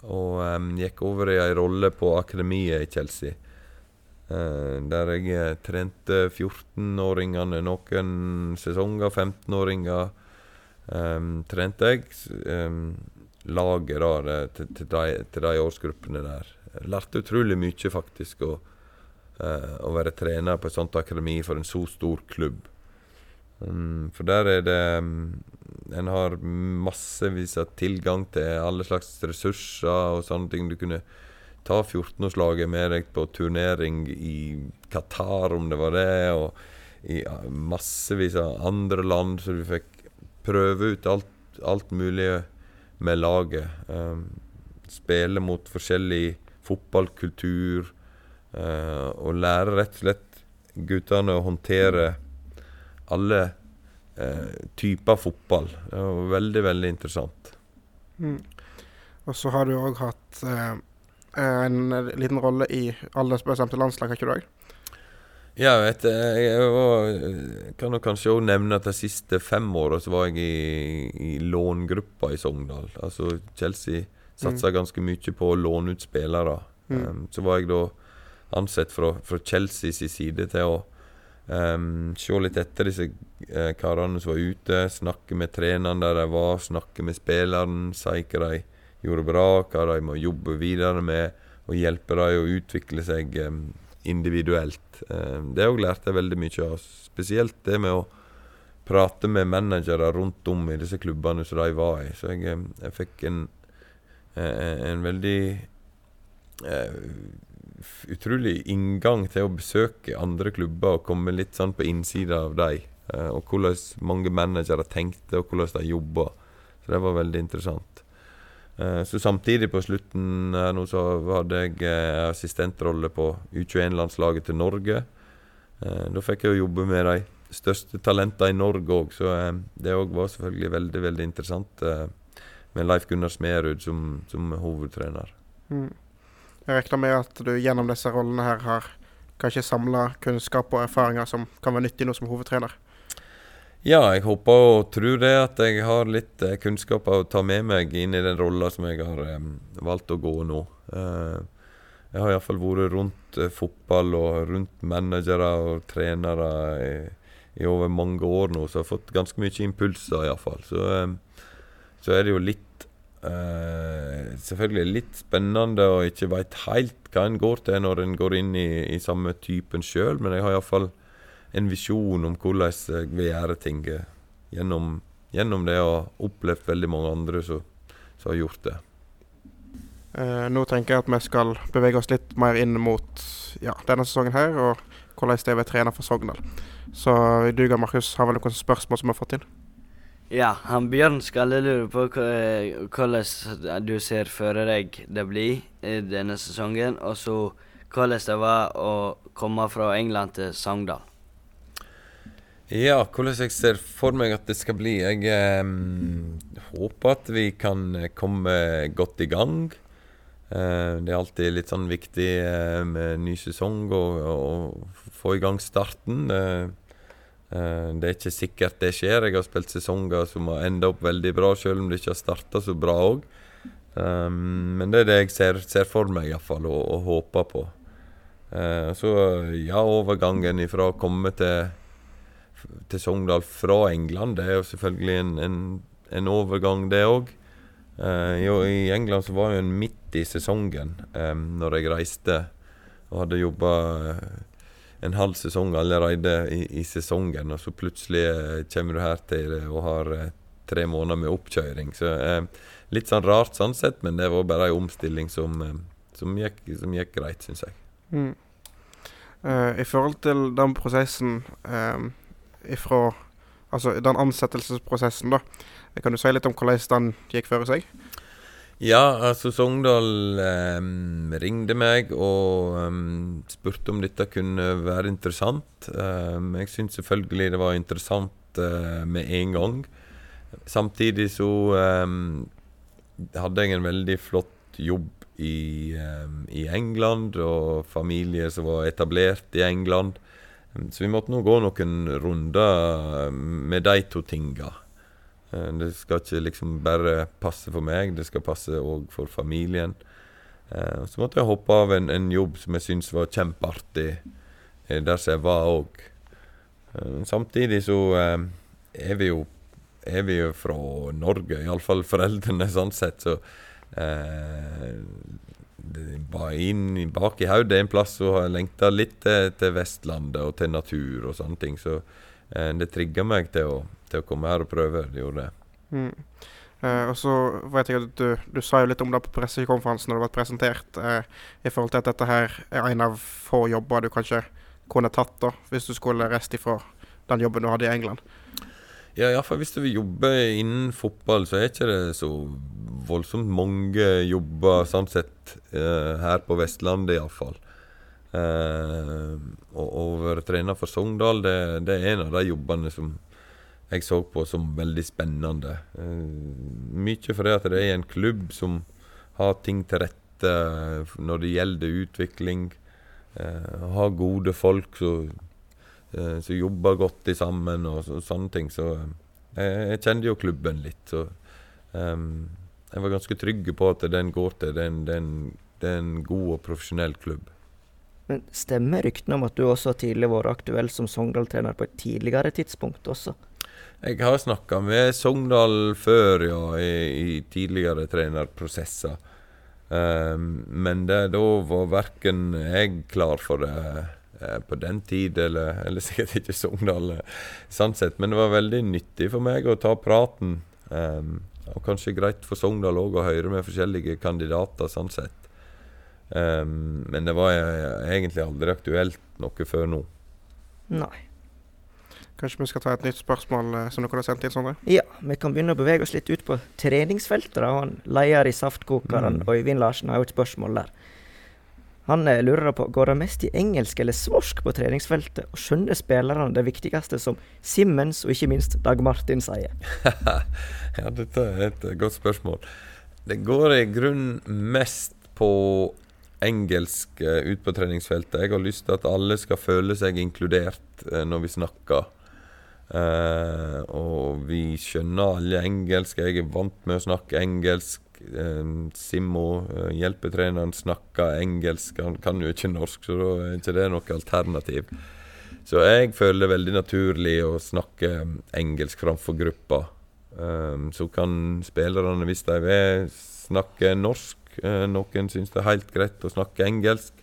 Og um, gikk over i ei rolle på akademiet i Chelsea. Uh, der jeg trente 14-åringene noen sesonger. 15-åringer um, trente jeg. Laget da, til, til, de, til de årsgruppene der. Lærte utrolig mye, faktisk, å, uh, å være trener på et sånt akademi for en så stor klubb. Um, for der er det um, En har massevis av tilgang til alle slags ressurser og sånne ting. Du kunne ta 14-årslaget med deg på turnering i Qatar, om det var det, og i massevis av andre land, så du fikk prøve ut alt, alt mulig med laget. Um, spille mot forskjellig fotballkultur, Eh, og lære rett og slett guttene å håndtere alle eh, typer fotball. Det var veldig, veldig interessant. Mm. Og så har du òg hatt eh, en liten rolle i aldersbestemte landslag, har ikke du òg? Ja, vet, jeg var, kan nok kanskje òg nevne at de siste fem åra så var jeg i, i långruppa i Sogndal. Altså Chelsea satsa mm. ganske mye på å låne ut spillere. Mm. Um, så var jeg da ansett fra, fra Chelseas side til å Um, se litt etter disse uh, karene som var ute, snakke med treneren der de var, snakke med spilleren, si hva de gjorde bra, hva de må jobbe videre med, og hjelpe dem å utvikle seg um, individuelt. Um, det òg lærte jeg veldig mye av. Spesielt det med å prate med managere rundt om i disse klubbene som de var i. Så jeg, jeg fikk en, en veldig uh, utrolig inngang til å besøke andre klubber og komme litt sånn på innsida av dem. Eh, og hvordan mange managere tenkte, og hvordan de jobba. Så det var veldig interessant. Eh, så samtidig, på slutten nå, så hadde jeg eh, assistentrolle på U21-landslaget til Norge. Da fikk jeg jo jobbe med de største talentene i Norge òg, så det òg var selvfølgelig veldig, veldig interessant med Leif Gunnar Smerud som, som hovedtrener. Mm. Jeg regner med at du gjennom disse rollene her har kanskje samla kunnskap og erfaringer som kan være nyttig nå som hovedtrener? Ja, jeg håper og tror det at jeg har litt eh, kunnskap å ta med meg inn i den rolla som jeg har um, valgt å gå nå. Uh, jeg har iallfall vært rundt fotball og rundt managere og trenere i, i, over mange år nå, så jeg har fått ganske mye impulser iallfall. Så, eh, så er det jo litt Uh, selvfølgelig litt spennende og ikke veit helt hva en går til når en går inn i, i samme typen sjøl, men jeg har iallfall en visjon om hvordan jeg vil gjøre ting gjennom, gjennom, det og opplevd veldig mange andre som har gjort det. Uh, nå tenker jeg at vi skal bevege oss litt mer inn mot ja, denne sesongen her, og hvordan det er å være trener for Sogndal. Så du Markus har vel noen spørsmål som vi har fått inn? Ja, han Bjørn Skalle lurer på hvordan du ser for deg det blir i denne sesongen, og så hvordan det var å komme fra England til Sogndal. Ja, hvordan jeg ser for meg at det skal bli. Jeg eh, håper at vi kan komme godt i gang. Eh, det er alltid litt sånn viktig eh, med ny sesong å få i gang starten. Eh, Eh, det er ikke sikkert det skjer. Jeg har spilt sesonger som har enda opp veldig bra, selv om det ikke har starta så bra òg. Um, men det er det jeg ser, ser for meg, iallfall, og, og håper på. Uh, så ja, overgangen ifra å komme til, til Sogndal fra England, det er jo selvfølgelig en, en, en overgang, det òg. Uh, I England så var jeg midt i sesongen um, når jeg reiste og hadde jobba uh, en halv sesong allerede i, i, sesongen, og så plutselig eh, kommer du her til det og har eh, tre måneder med oppkjøring. Så eh, Litt sånn rart sånn sett, men det var bare en omstilling som, som, gikk, som gikk, greit, syns jeg. Mm. Uh, I forhold til den prosessen uh, ifra Altså den ansettelsesprosessen, da. Kan du si litt om hvordan den gikk for seg? Ja, altså Sogndal eh, ringte meg og um, spurte om dette kunne være interessant. Um, jeg syntes selvfølgelig det var interessant uh, med en gang. Samtidig så um, hadde jeg en veldig flott jobb i, i, England, og familie som var etablert i England. Så vi måtte nå gå noen runder med de to tinga. Eh, det skal ikke liksom bare passe for meg, det skal passe òg for familien. Eh, så måtte jeg hoppe av en, en jobb som jeg syntes var kjempeartig, eh, der som jeg var òg. Samtidig så er vi jo er vi jo fra Norge, iallfall foreldrene <laughs> sånn sett, så eh, inn bak i hodet en plass så har lengta litt til, Vestlandet og til natur og sånne ting. Så eh, det trigga meg til å, til å, komme her og prøve. Det gjorde det. Mm. Eh, og så vet jeg at du, du, sa jo litt om det på pressekonferansen når det ble presentert, eh, i forhold til at dette her er en av få jobber du kanskje kunne tatt da, hvis du skulle reist ifra den jobben du hadde i England. Ja, iallfall hvis du vil jobbe innen fotball, så er ikke det så voldsomt mange jobber sånn sett uh, her på Vestlandet, iallfall. Uh, å være trener for Sogndal, det, det, er en av de jobbene som jeg så på som veldig spennende. Uh, mye fordi at det er en klubb som har ting til rette når det gjelder utvikling. Uh, har gode folk som Eh, som jobber godt sammen og, så, sånne ting. Så jeg, kjente jo klubben litt. Så um, jeg var ganske trygg på at den går til. Det er en, god og profesjonell klubb. Men Stemmer ryktene om at du også tidligere vært aktuell som Sogndal-trener på et tidligere tidspunkt også? Jeg har snakka med Sogndal før, ja, i, i tidligere trenerprosesser. Um, men det, da var verken jeg klar for det Eh, på den tid, eller, eller sikkert ikke Sogndal, eh, sånn sett. Men det var veldig nyttig for meg å ta praten. Um, og kanskje greit for Sogndal òg å høre med forskjellige kandidater, sånn sett. Um, men det var egentlig aldri aktuelt noe før nå. Nei. Kanskje vi skal ta et nytt spørsmål som dere har sendt inn? Sondre? Ja, vi kan begynne å bevege oss litt ut på treningsfeltet. da. Han Leder i Saftkokeren, mm. Øyvind Larsen, har jo et spørsmål der. Han eh, lurer på går det mest i engelsk eller svorsk på treningsfeltet, og skjønner spillerne det viktigste som Simmons og ikke minst Dag Martin sier? <laughs> ja, dette er et godt spørsmål. Det går i grunnen mest på engelsk ut på treningsfeltet. Jeg har lyst til at alle skal føle seg inkludert når vi snakker. Uh, og vi skjønner alle engelsk. Jeg er vant med å snakke engelsk. Simmo, eh, hjelpetreneren, snakker engelsk. Han kan jo ikke norsk, så da er ikke det noe alternativ. Så jeg føler det veldig naturlig å snakke engelsk framfor gruppa. Så kan spillerne, hvis de vil, snakke norsk. Noen syns det er helt greit å snakke engelsk.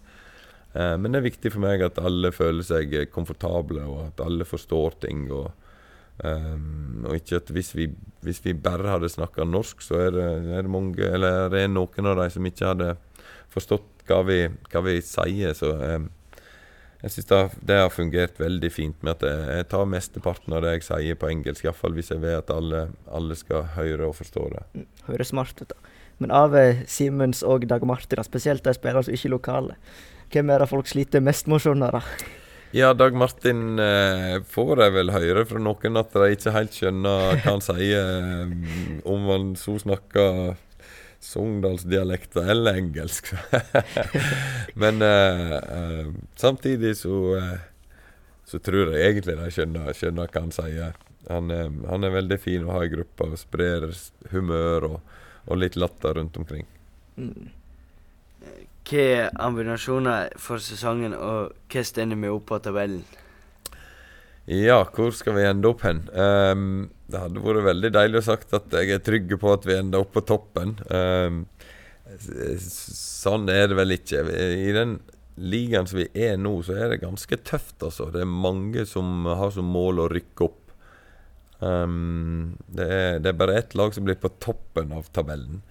Uh, men det er viktig for meg at alle føler seg komfortable, og at alle forstår ting. og Um, og ikke at hvis vi, hvis vi bare hadde snakka norsk, så er det, er det, mange Eller det noen av de som ikke hadde forstått hva vi, hva vi sier. Så um, jeg syns det, det, har fungert veldig fint med at jeg, jeg tar mesteparten av det jeg sier på engelsk. Iallfall hvis jeg vet at alle, alle, skal høre og forstå det. Mm, høres smart ut, da. Men av eh, Simens og Dag Martin, spesielt de spillerne som ikke er lokale, hvem er det folk sliter mest med å? Ja, Dag Martin eh, får jeg vel høre fra noen at de ikke helt skjønner hva han sier, eh, om han så snakker sogndalsdialekter eller engelsk. <laughs> Men eh, eh, samtidig så, eh, så tror jeg egentlig de skjønner, skjønner hva han sier. Han, han, er veldig fin å ha i gruppa og sprer humør og, og litt latter rundt omkring. Mm. Hva er ambinasjoner for sesongen, og hva stender vi opp på tabellen? Ja, hvor skal vi ende opp hen? Um, det hadde vært veldig deilig å sagt at jeg er trygg på at vi ender opp på toppen. Um, sånn er det vel ikke. I den ligaen som vi er nå, så er det ganske tøft, altså. Det er mange som har som mål å rykke opp. Um, det, er, det, er, bare ett lag som blir på toppen av tabellen.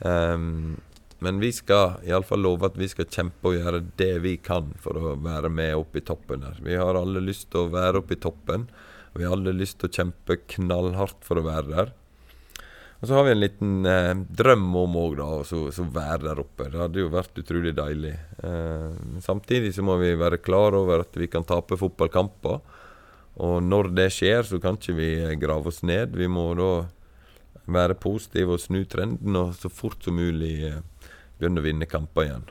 Um, men vi skal iallfall love at vi skal kjempe og gjøre det vi kan for å være med opp i toppen her. Vi har alle lyst til å være oppe i toppen. Vi har alle lyst til å kjempe knallhardt for å være der. Og så har vi en liten eh, drøm om òg, å være der oppe. Det hadde jo vært utrolig deilig. Eh, samtidig så må vi være klar over at vi kan tape fotballkamper. Og når det skjer, så kan ikke vi grave oss ned. Vi må da være positive og snu trenden og så fort som mulig eh, begynne å vinne kamper igjen.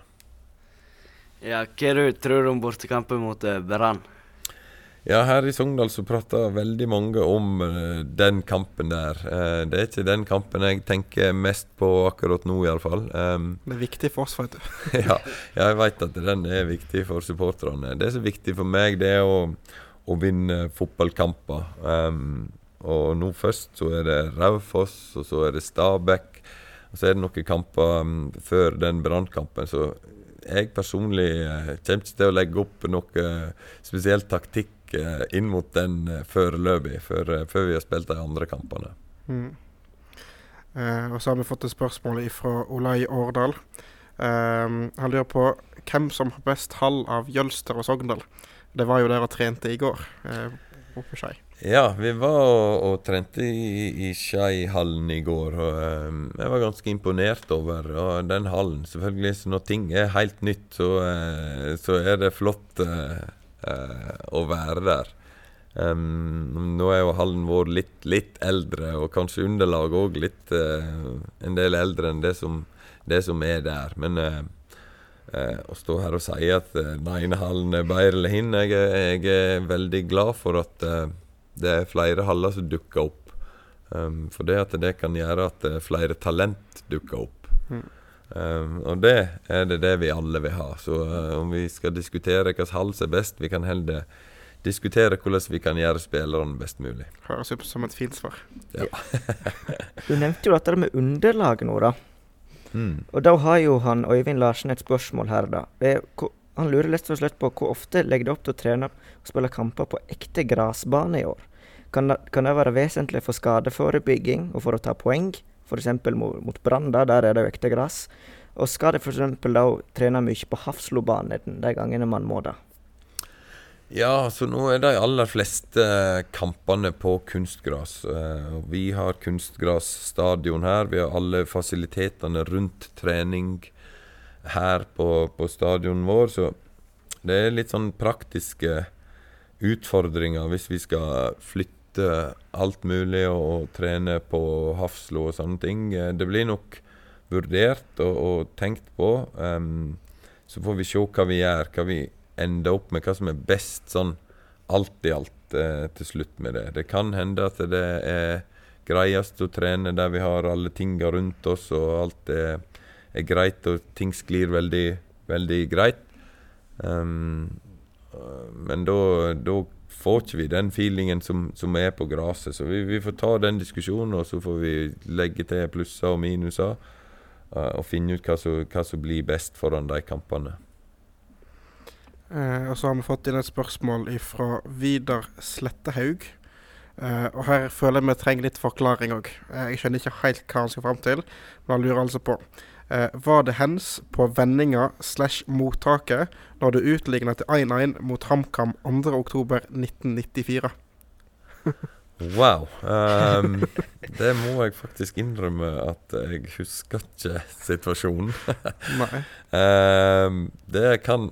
Ja, Hva du tror du om bortekampen mot uh, Brann? Ja, her i Sogndal så prater veldig mange om den kampen der. Det er ikke den kampen jeg tenker mest på akkurat nå, iallfall. Um, <laughs> det er viktig for oss, vet du. ja, <laughs> ja, jeg vet at den er viktig for supporterne. Det som er viktig for meg, det er å, å vinne fotballkamper. Um, Og nå først så er det Raufoss, og så er det Stabæk. Og så er det noen kamper um, før den brannkampen, så jeg personlig uh, kommer ikke til å legge opp noe spesiell taktikk uh, inn mot den uh, foreløpig, før, eh, før vi har spilt de andre kampene. Mm. Eh, og så har vi fått et spørsmål fra Olai Årdal. Eh, han lurer på hvem som har best hall av Jølster og Sogndal. Det var jo der og trente i går, eh, oppe i Skei. Ja, vi var og, og trente i, i Skeihallen i går, og um, jeg var ganske imponert over og den hallen. Selvfølgelig, så når ting er helt nytt, så, uh, så er det flott uh, uh, å være der. Um, nå er jo hallen vår litt, litt eldre, og kanskje underlaget òg litt en del eldre enn det som, det som er der. Men å stå her og si at den ene hallen er bedre eller hin, jeg, jeg, er veldig glad for at det er flere haller som dukker opp. Um, for det at det kan gjøre at uh, flere talent dukker opp. Mm. Um, og det er det, det vi alle vil ha. Så uh, om vi skal diskutere hvilken hall som er best, vi kan heller diskutere hvordan vi kan gjøre spillerne best mulig. Høres ut som et fint svar. Ja. <laughs> du nevnte jo dette med underlaget nå, da. Mm. Og da har jo han Øyvind Larsen et spørsmål her, da. Han lurer lett og slett på hvor ofte legger det opp til å trene og spille kamper på ekte grasbane i år? kan det, kan det være vesentlig for skadeforebygging og for å ta poeng, f.eks. mot, mot Brann, der er det jo ekte gress. Og skal det f.eks. da trene mye på Hafslobanen de gangene man må det? Ja, så nå er de aller fleste kampene på kunstgras. Uh, vi har kunstgrasstadion her. Vi har alle fasilitetene rundt trening her på, på stadionet vår. Så det er litt sånn praktiske utfordringer hvis vi skal flytte alt mulig og, og trene på Hafslo og sånne ting. Eh, det blir nok vurdert og, og tenkt på. Um, så får vi se hva vi gjør, hva vi ender opp med, hva som er best sånn alt i alt eh, til slutt med det. Det kan hende at det er greiest å trene der vi har alle tinga rundt oss, og alt er, er greit, og ting sklir veldig, veldig greit. Um, men da får ikke vi den feelingen som, som er på gresset. Så vi, vi, får ta den diskusjonen, og så får vi legge til plusser og minuser. Uh, og finne ut hva som, hva som, blir best foran de kampene. Uh, og så har vi fått inn et spørsmål fra Vidar Slettehaug. Uh, og her føler jeg vi trenger litt forklaring òg. jeg skjønner ikke helt hva han skal fram til, men han lurer altså på Eh, var det hens på vendinga slash mottaket når du utligna til 1-1 mot HamKam 2.10.1994? wow. Um, det må jeg faktisk innrømme at jeg husker ikke situasjonen. Nei. Um, <laughs> det kan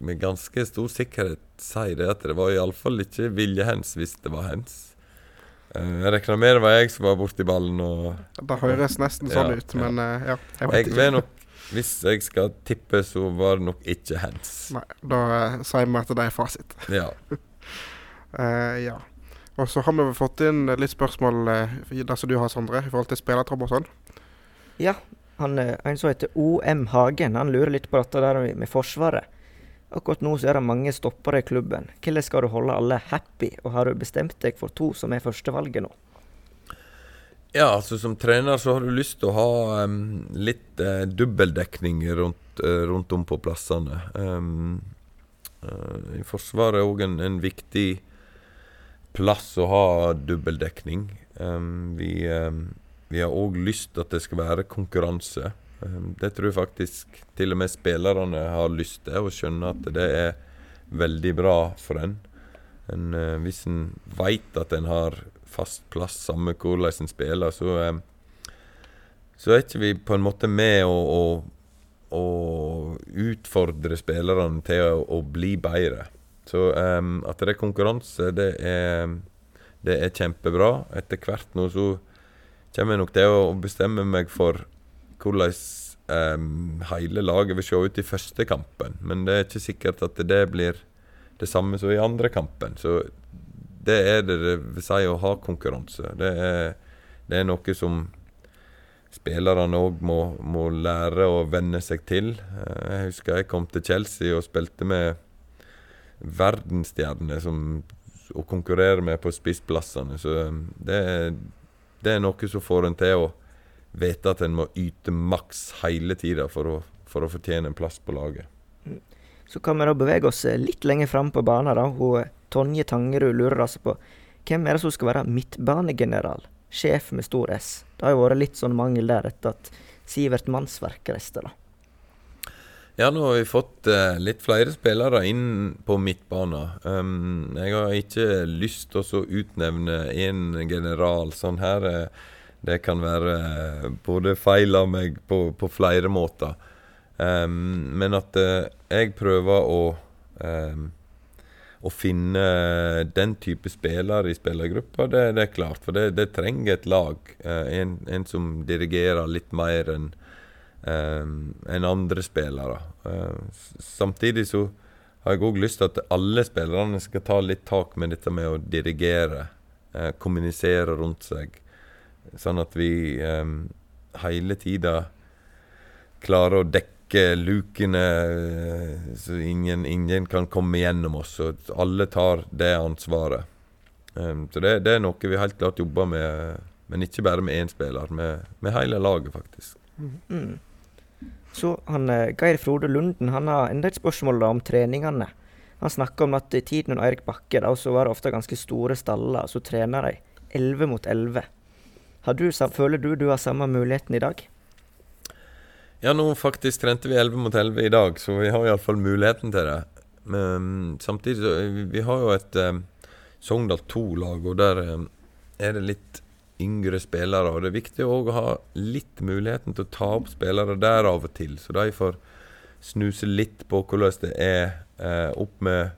med ganske stor sikkerhet si det at det var iallfall ikke vilje hens hvis det var hens. Eh, jeg regner med det var jeg som var borti ballen. Og, det høres nesten sånn ja, ut, men uh, ja. Jeg vet ikke. Nok, hvis jeg skal tippe, så var det nok ikke hands. Nei, da uh, sier vi at det er fasit. <laughs> Ja. uh, ja. Og så har vi fått inn litt spørsmål uh, der som du har, Sondre, i forhold til spillertropp og sånn. Ja. Han, en som heter OM Hagen, han lurer litt på dette der med Forsvaret. Akkurat nå så er det mange stoppere i klubben. Hvordan skal du holde alle happy, og har du bestemt deg for to som er førstevalget nå? Ja, altså som trener så har du lyst til å ha um, litt uh, dubbeldekning rundt, uh, rundt, om på plassene. Um, uh, I Forsvaret er òg en, en, viktig plass å ha dubbeldekning. Um, vi, vi har òg lyst til at det skal være konkurranse. Ehm, det tror jeg faktisk til og med spillerne har lyst til, å skjønne at det er veldig bra for en. en eh, hvis en veit at en har fast plass, samme hvordan en spiller, så, ehm, så er ikke vi på en måte med å, å, å utfordre spillerne til å, å, bli bedre. Så um, at det er konkurranse, det er, det er kjempebra. Etter hvert nå så kommer jeg nok til å bestemme meg for hvordan um, hele laget vil se ut i første kampen. Men det er ikke sikkert at det blir det samme som i andre kampen. Så det er det det vil si å ha konkurranse. Det er, det er noe som spillerne òg må, må, lære å venne seg til. Eh, jeg husker jeg kom til Chelsea og spilte med verdensstjerner som å konkurrere med på spissplassene. Så um, det, det, er noe som får en til å vite at en må yte maks hele tida for, for, å fortjene en plass på laget. Så kan vi da bevege oss eh, litt lenger fram på banen. da. Hun, eh, Tonje Tangerud lurer altså på hvem er det som skal være midtbanegeneral? Sjef med stor S. Det har jo vært litt sånn mangel der etter at Sivert Mannsverk reiste, da. Ja, nå har vi fått uh, litt flere spillere inn på midtbanen. Um, jeg har ikke lyst til å utnevne en general sånn her. Det kan være uh, både feil av meg på, på flere måter. Um, men at uh, jeg prøver å um, å finne den type spillere i spillergruppa, det, det, er klart. For det, det trenger et lag. en, en som dirigerer litt mer enn enn andre spillere. Samtidig så har jeg òg lyst til at alle spillerne skal ta litt tak med dette med å dirigere, kommunisere rundt seg, sånn at vi um, hele tida klarer å dekke lukene uh, så ingen, ingen, kan komme gjennom oss. Og alle tar det ansvaret. Um, så det, det, er noe vi helt klart jobber med, men ikke bare med én spiller, med, med hele laget, faktisk. Mm. Så han, eh, Geir Frode Lunden han har enda et spørsmål da, om treningene. Han snakker om at i tiden under Eirik Bakke da, så var det ofte ganske store staller, så trener de 11 mot 11. Du, føler du du har samme muligheten i dag? Ja, nå faktisk trente vi 11 mot 11 i dag, så vi har iallfall muligheten til det. Men samtidig så vi, har jo et eh, Sogndal 2-lag, og der eh, er det litt yngre spillere. Og det er viktig å ha litt muligheten til å ta opp spillere der av og til, så de får snuse litt på hvordan det er eh, opp med,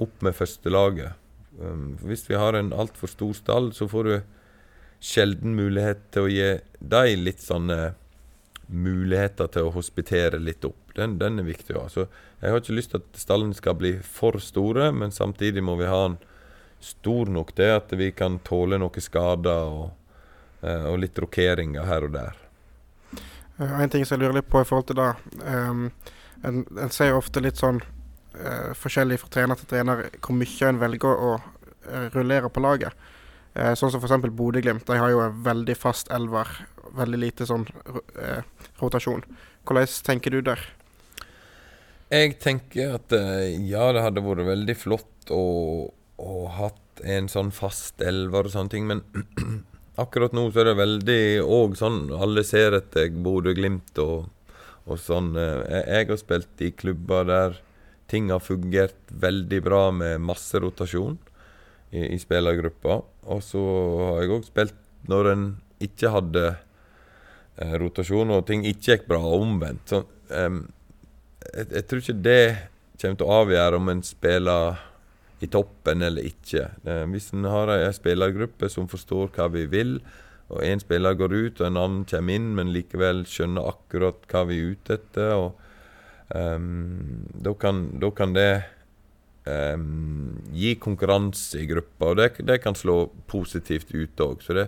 opp med førstelaget. Um, hvis vi har en altfor stor stall, så får du sjelden mulighet til å gi dem litt sånne muligheter til å hospitere litt opp. Den, den er viktig å jeg har ikke lyst til at stallene skal bli for store, men samtidig må vi ha den stor nok til at vi kan tåle noen skader og, Eh, og litt rokeringer her og der. Uh, en ting som jeg lurer litt på i forhold til det um, en, en, ser jo ofte litt sånn uh, forskjellig fra trener til trener hvor mye en velger å uh, rullere på laget. Uh, sånn som f.eks. Bodø-Glimt. De har jo en veldig fast elver. Veldig lite sånn rotasjon. Hvordan tenker du der? Jeg tenker at ja, det hadde vært veldig flott å, å hatt en sånn fast elver og sånne ting, men <clears throat> akkurat nå så er det veldig òg sånn Alle ser etter Bodø-Glimt og, og, sånn. Eh, jeg, har spilt i klubber der ting har fungert veldig bra med masse rotasjon i, i spillergruppa. Og så har jeg òg spilt når en ikke hadde eh, rotasjon og ting ikke gikk bra, og omvendt. Så, um, jeg, jeg tror ikke det kommer til å avgjøre om en spiller i toppen eller ikke. Hvis en har ei spillergruppe som forstår hva vi vil, og én spiller går ut og en annen kommer inn, men likevel skjønner akkurat hva vi er ute etter, og um, da, kan, da, kan, det um, gi konkurranse i gruppa, og det, det kan slå positivt ut òg. Så det,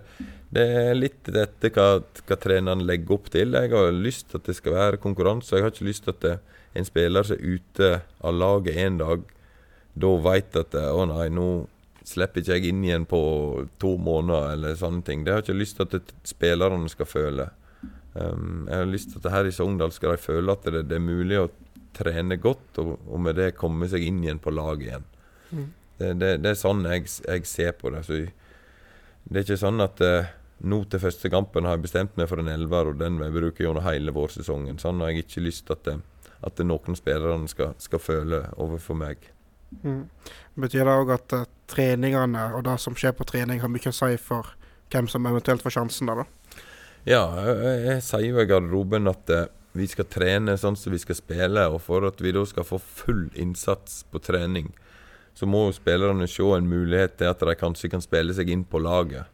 det, er litt dette hva, hva treneren legger opp til. Jeg har lyst til at det skal være konkurranse. Jeg har ikke lyst til at det, en spiller som er ute av laget en dag, da veit at å nei, nå slipper ikke jeg inn igjen på to måneder, eller sånne ting. Det har jeg ikke lyst til at spillerne skal føle. Um, jeg har lyst til at her i Sogndal skal de føle at det, det er mulig å trene godt, og, og, med det komme seg inn igjen på laget igjen. Mm. Det, det, det, er sånn jeg, jeg, ser på det. Så det er ikke sånn at eh, nå til første kampen har jeg bestemt meg for en elver, og den vil jeg bruke gjennom hele vårsesongen. Sånn har jeg ikke lyst til at, uh, at noen spillere skal, skal føle overfor meg. Mm. Betyr det òg at uh, treningene og det som skjer på trening, har mye å si for hvem som eventuelt får sjansen da? da? Ja, jeg, jeg sier jo i garderoben at uh, vi skal trene sånn som vi skal spille. Og for at vi da skal få full innsats på trening, så må jo spillerne se en mulighet til at de kanskje kan spille seg inn på laget.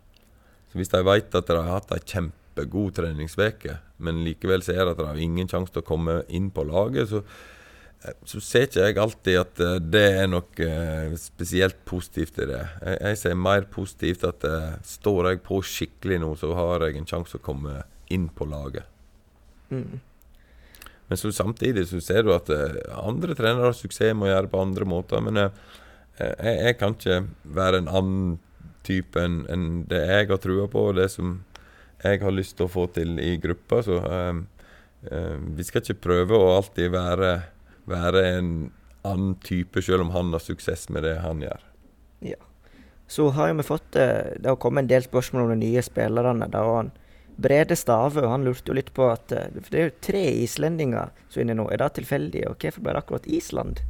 Så Hvis de vet at de har hatt ei kjempegod treningsuke, men likevel ser at de har ingen sjanse til å komme inn på laget, så så ser ikke jeg alltid at uh, det er noe uh, spesielt positivt i det. Jeg, jeg ser mer positivt at står jeg på skikkelig nå, så har jeg en sjanse til å komme inn på laget. Mm. Men så samtidig så ser du at andre trenere har suksess med å gjøre det på andre måter. Men jeg, jeg kan ikke være en annen type enn en det jeg har trua på, og det som jeg har lyst til å få til i gruppa. Så um, um, vi skal ikke prøve å alltid være, være en annen type, selv om han har suksess med det han gjør. Ja. Så har vi fått eh, Det har kommet en del spørsmål om de nye spillerne. da, og han Brede Stave han lurte jo litt på at eh, For det er jo tre islendinger som er inne nå. Er det tilfeldig? Og hvorfor ble det akkurat Island?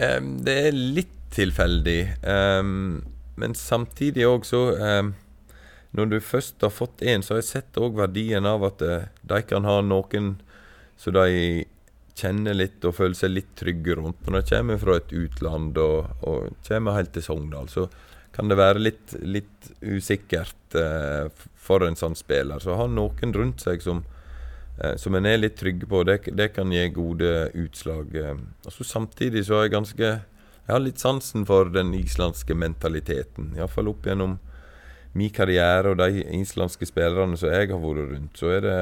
Um, det er litt tilfeldig. Um, men samtidig òg så um, Når du først har fått én, så har jeg sett òg verdien av at uh, de kan ha noen så de kjenner litt og føler seg litt trygge rundt. Når de kommer fra et utland og, og kommer helt til Sogndal, så kan det være litt, litt usikkert uh, for en sånn spiller. Så å ha noen rundt seg som, uh, som en er litt trygg på, det, det kan gi gode utslag. Uh, og så Samtidig så har jeg ganske Jeg har litt sansen for den islandske mentaliteten. Iallfall opp gjennom min karriere og de islandske spillerne som jeg har vært rundt, så er det,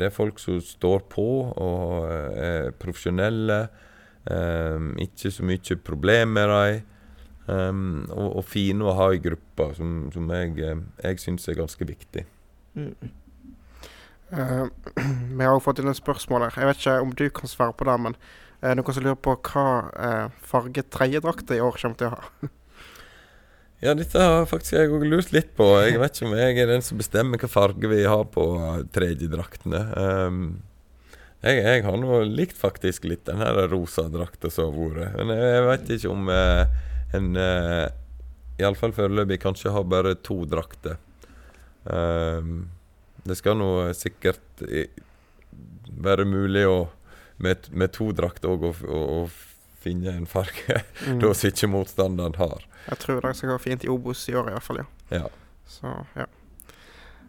det er folk som står på og er profesjonelle. Ikke så mye problem med dem. Um, og, og, fine å ha i gruppa, som, som jeg, eh, jeg syns er ganske viktig. Mm. Uh, <clears throat> vi har også fått inn en spørsmål her. Jeg vet ikke om du kan svare på det, men uh, noen som lurer på hva uh, farge tredjedrakter i år kommer til å ha? <laughs> ja, dette har faktisk jeg òg lurt litt på. Jeg vet ikke om jeg er den som bestemmer hva farge vi har på tredjedraktene. Um, jeg, jeg, har nå likt faktisk litt den her rosa drakta som har vært. Men jeg, jeg vet ikke om en uh, Iallfall foreløpig kanskje har bare to drakter. Um, det skal nå sikkert være mulig å med, med to drakter òg å, å, å, finne en farge <laughs> mm. da som ikke motstanderen har. Jeg tror det skal gå fint i Obos i år i hvert fall, ja. ja. Så, ja.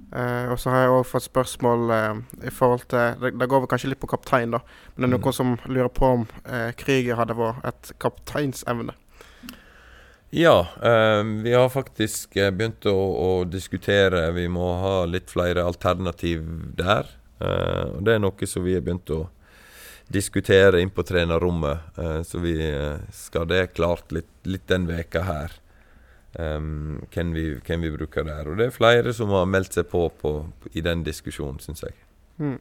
Uh, og så har jeg òg fått spørsmål uh, i forhold til det, det, går vel kanskje litt på kaptein, da. Men det er noen mm. som lurer på om uh, Krüger hadde vært et kapteinsemne. Ja, eh, vi har faktisk eh, begynt å, å, diskutere. Vi må ha litt flere alternativ der. Eh, og Det er noe som vi har begynt å diskutere inn på trenerrommet. Så vi skal det klart litt, litt den veka her. Hvem, vi, vi, bruker der. Og det er flere som har meldt seg på, på i den diskusjonen, syns jeg. Mm.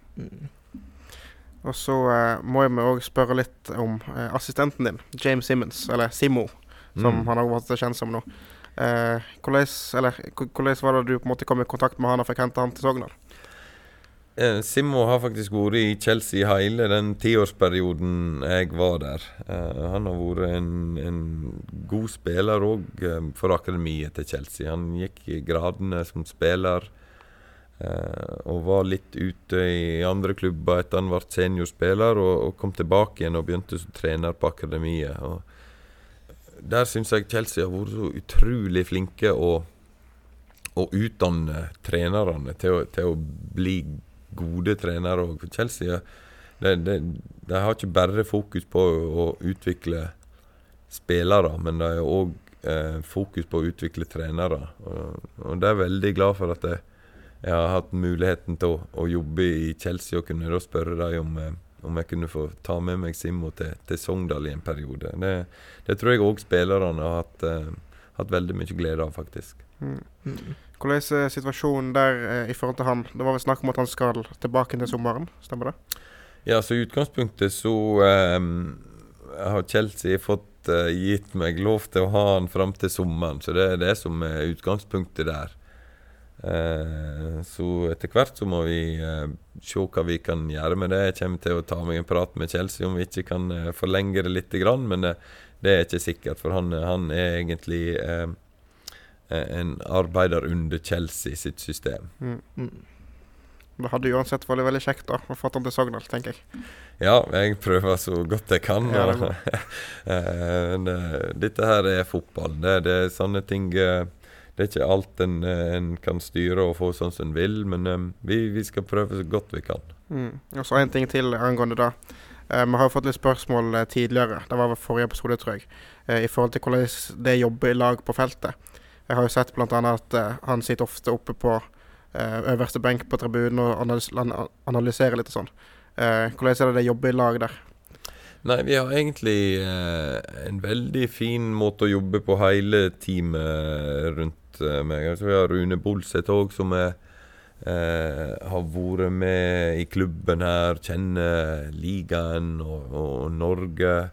Og så uh, må jeg òg spørre litt om uh, assistenten din, James Simmons, eller Simmo som mm. han har vært kjent som nå. Eh, hvordan, eller, hvordan var det du på en måte kom i kontakt med han og fikk hente han til Sogndal? Eh, Simmo har faktisk vært i Chelsea hele den tiårsperioden jeg var der. Eh, han har vært en, en god spiller òg eh, for akademiet til Chelsea. Han gikk i gradene som spiller. Uh, og var litt ute i andre klubber etter han ble seniorspiller, og, og, kom tilbake igjen og begynte som trener på akademiet. Og der syns jeg Chelsea har vært så utrolig flinke å, å utdanne trenerne til å, til å, bli gode trenere. òg. for Chelsea de, de, de, har ikke bare fokus på å utvikle spillere, men de har òg eh, fokus på å utvikle trenere. Og, og de er veldig glad for at jeg, jeg har hatt muligheten til å, å, jobbe i Chelsea og kunne da spørre dem om eh, om jeg kunne få ta med meg Simmo til, til Sogndal i en periode. Det, det tror jeg òg spillerne har hatt, uh, hatt, veldig mye glede av, faktisk. Mm. Mm. Hvordan er situasjonen der uh, i forhold til han? Det var vel snakk om at han skal tilbake til sommeren, stemmer det? Ja, så i utgangspunktet så um, har Chelsea fått uh, gitt meg lov til å ha han fram til sommeren, så det er det som er utgangspunktet der. Eh, så etter hvert så må vi eh, se hva vi kan gjøre med det. Jeg kommer til å ta meg en prat med Chelsea om vi ikke kan eh, forlenge det litt, grann, men det, det, er ikke sikkert. For han, han er egentlig en arbeider under Chelsea sitt system. Mm. Mm. Det hadde uansett vært veldig kjekt da, å få han til Sogndal, tenker jeg. Ja, jeg prøver så godt jeg kan. Ja, det <laughs> dette her er fotball. Det, det er sånne ting det er ikke alt en, eh, en, kan styre og få sånn som en vil, men um, vi, vi, skal prøve så godt vi kan. Mm. Og så en ting til angående det. Uh, vi har fått litt spørsmål uh, tidligere, det var ved forrige episode, tror jeg, uh, i forhold til hvordan det jobber i lag på feltet. Jeg har jo sett bl.a. at han sitter ofte oppe på øverste benk på tribunen og analys analyserer litt og sånn. hvordan er det det jobber i lag der? Nei, vi har egentlig eh, en veldig fin måte å jobbe på hele teamet rundt eh, meg. Så vi har Rune Bolseth òg, som er, eh, har vært med i klubben her, kjenner ligaen og, og Norge.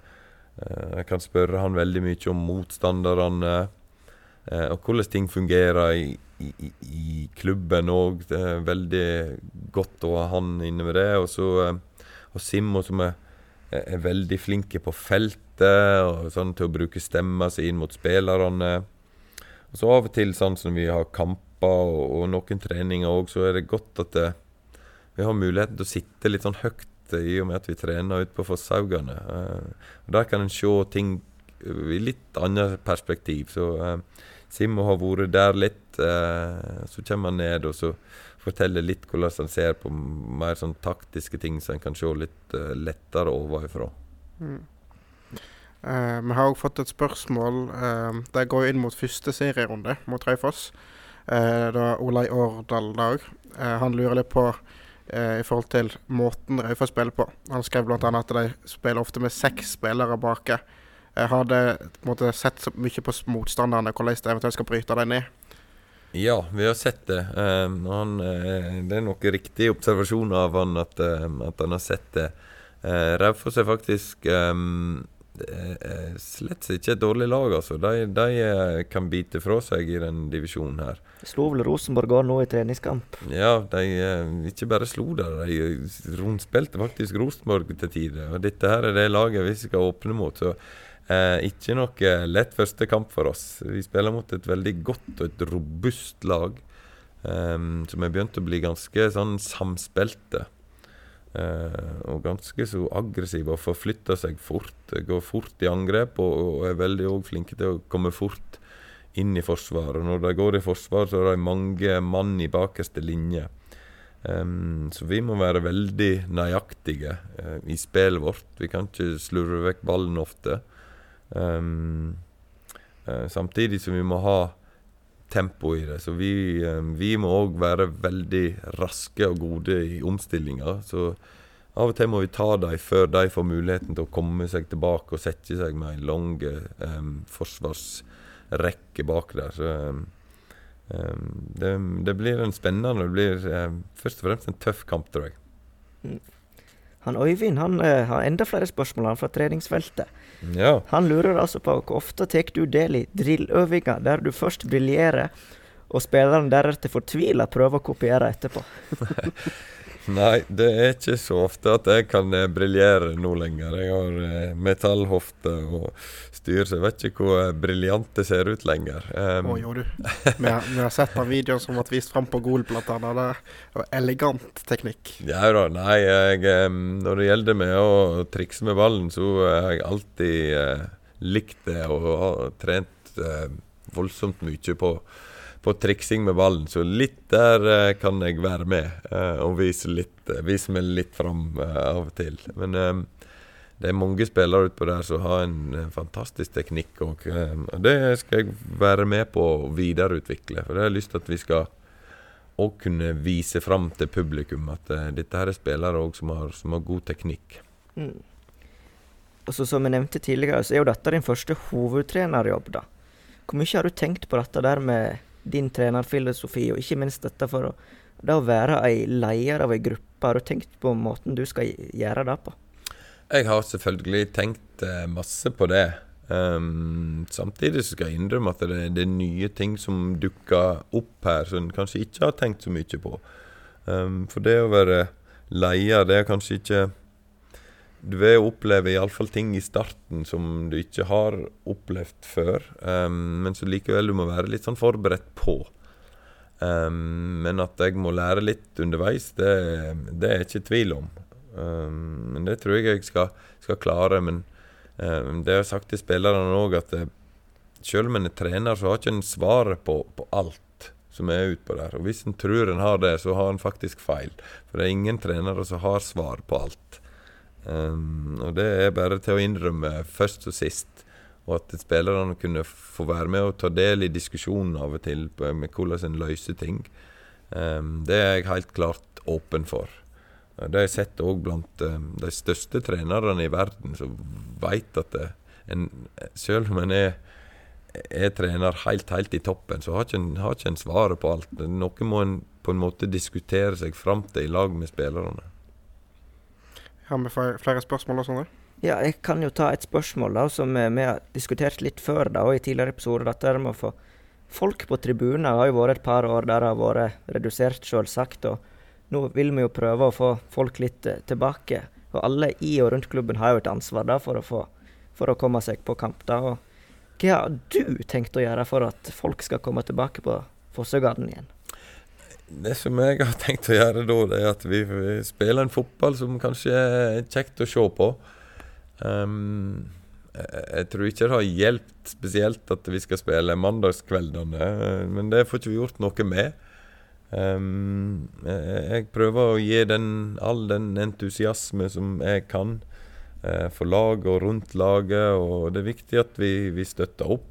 Eh, jeg kan spørre han veldig mye om motstanderne. Eh, og hvordan ting fungerer i, i, i klubben òg. Det er veldig godt å ha han inne med det. Og så eh, og Simmo, som er, er, veldig flinke på feltet og sånn til å bruke stemma si inn mot spillerne. Og så av og til, sånn som vi har kamper og, og noen treninger òg, så er det godt at det, vi har muligheten til å sitte litt sånn høyt i og med at vi trener ute på Fosshaugane. Uh, der kan en se ting i litt annet perspektiv. Så uh, Simmo har vært der litt. Uh, så kommer han ned, og så forteller litt hvordan han ser på mer sånn taktiske ting, så en kan se litt uh, lettere ovenfra. Mm. Uh, vi har òg fått et spørsmål. Uh, det går inn mot første serierunde mot Raufoss. Uh, det var Olai Årdal dag. han lurer litt på i forhold til måten Raufoss spiller på. Han skrev bl.a. at de spiller ofte med seks spillere bak Jeg hadde måte, sett så mye på motstanderne, hvordan de eventuelt skal bryte dem ned. Ja, vi har sett det. Han, uh, det er nok riktig observasjon av han at, uh, at han har sett det. Uh, Raufoss er faktisk um, slett ikke et dårlig lag, altså. De, de kan bite fra seg i den divisjonen her. Slo vel Rosenborg òg nå i treningskamp? Ja, de ikke bare slo der, de rundspilte faktisk Rosenborg til tider. Og dette her er det laget vi skal åpne mot. så Eh, ikke noe lett første kamp for oss. Vi spiller mot et veldig godt og et robust lag. Um, som er begynt å bli ganske sånn samspilte. Uh, og ganske så aggressiv og forflytter seg fort. Går fort i angrep og, og er veldig flinke til å komme fort inn i forsvaret. Når de går i forsvar, så er det mange mann i bakerste linje. Um, så vi må være veldig nøyaktige uh, i spillet vårt. Vi kan ikke slurve vekk ballen ofte. Um, uh, samtidig som vi må ha tempo i det. Så vi, um, vi må òg være veldig raske og gode i omstillinger. Så av og til må vi ta dem før de får muligheten til å komme seg tilbake og sette seg med en lang um, forsvarsrekke bak der. Så det, det, blir en spennende Det blir først og fremst en tøff kamp, tror jeg. Mm. Han Øyvind han har enda flere spørsmål fra treningsfeltet. Ja. Han lurer altså på hvor ofte tar du del i drilløvinger der du først briljerer, og spilleren deretter fortviler prøver å kopiere etterpå. <laughs> Nei, det er ikke så ofte at jeg kan eh, briljere nå lenger. Jeg har eh, metallhofte og styr, så jeg vet ikke hvor eh, briljant det ser ut lenger. Um, Å jo, du. <laughs> Vi har, vi har sett den videoen som ble vist fram på Gol, blant annet. Det var elegant teknikk. Ja da. Nei, jeg, når det gjelder med å trikse med ballen, så har jeg alltid likt det og har trent voldsomt mye på på triksing med ballen. Så litt der uh, kan jeg være med uh, og vise, litt, uh, vise, meg litt fram av og til. Men det er mange spillere utpå der som har en fantastisk teknikk. Og, det skal jeg være med på å videreutvikle. For det har jeg lyst til at vi skal òg kunne vise fram til publikum at dette her er spillere som har, som har god teknikk. Mm. Og så Som jeg nevnte tidligere, så er jo dette din første hovedtrenerjobb. da. Hvor mye har du tenkt på dette der med din trenerfilosofi, og ikke minst dette for å, det være ei leder av ei gruppe. Har du tenkt på måten du skal gjøre det på? Jeg har selvfølgelig tenkt eh, masse på det. Um, samtidig skal jeg innrømme at det, det, er nye ting som dukker opp her som en kanskje ikke har tenkt så mye på. Um, for det å være leder, det er kanskje ikke du vil oppleve iallfall ting i starten som du ikke har opplevd før, um, men så likevel du må være litt sånn forberedt på. Um, men at jeg må lære litt underveis, det, det er jeg ikke tvil om. Um, men det tror jeg jeg skal, skal klare. Men det har jeg sagt til spillerne òg, at det, selv om en er trener, så har ikke en svaret på, på alt som er utpå der. Og hvis en tror en har det, så har en faktisk feil. For det er ingen trenere som har svar på alt. Um, og det er bare til å innrømme først og sist. Og at spillerne kunne få være med og ta del i diskusjonen av og til med hvordan en løser ting. Um, det er jeg helt klart åpen for. Det har jeg sett òg blant um, de største trenerne i verden, som veit at det, en, selv om en er, er trener helt, helt i toppen, så har ikke en, har ikke svaret på alt. Noe må en på en måte diskutere seg fram til i lag med spillerne. Har vi flere, spørsmål da, sånne? Ja, jeg kan jo ta et spørsmål da, som eh, vi har diskutert litt før da, og i tidligere episoder. Dette med å få folk på tribuner har jo vært et par år der det har vært redusert, selvsagt. og nå vil vi jo prøve å få folk litt eh, tilbake. Og alle i og rundt klubben har jo et ansvar da for å, få, for å komme seg på kamp. da. Og hva har du tenkt å gjøre for at folk skal komme tilbake på Fossøgarden igjen? Det som jeg har tenkt å gjøre da, det er at vi, spiller en fotball som kanskje er kjekt å se på. Um, jeg tror ikke det har hjulpet spesielt at vi skal spille mandagskveldene, men det får ikke vi gjort noe med. Um, jeg prøver å gi den, all den entusiasme som jeg kan uh, for laget og rundt laget, og det er viktig at vi, vi støtter opp.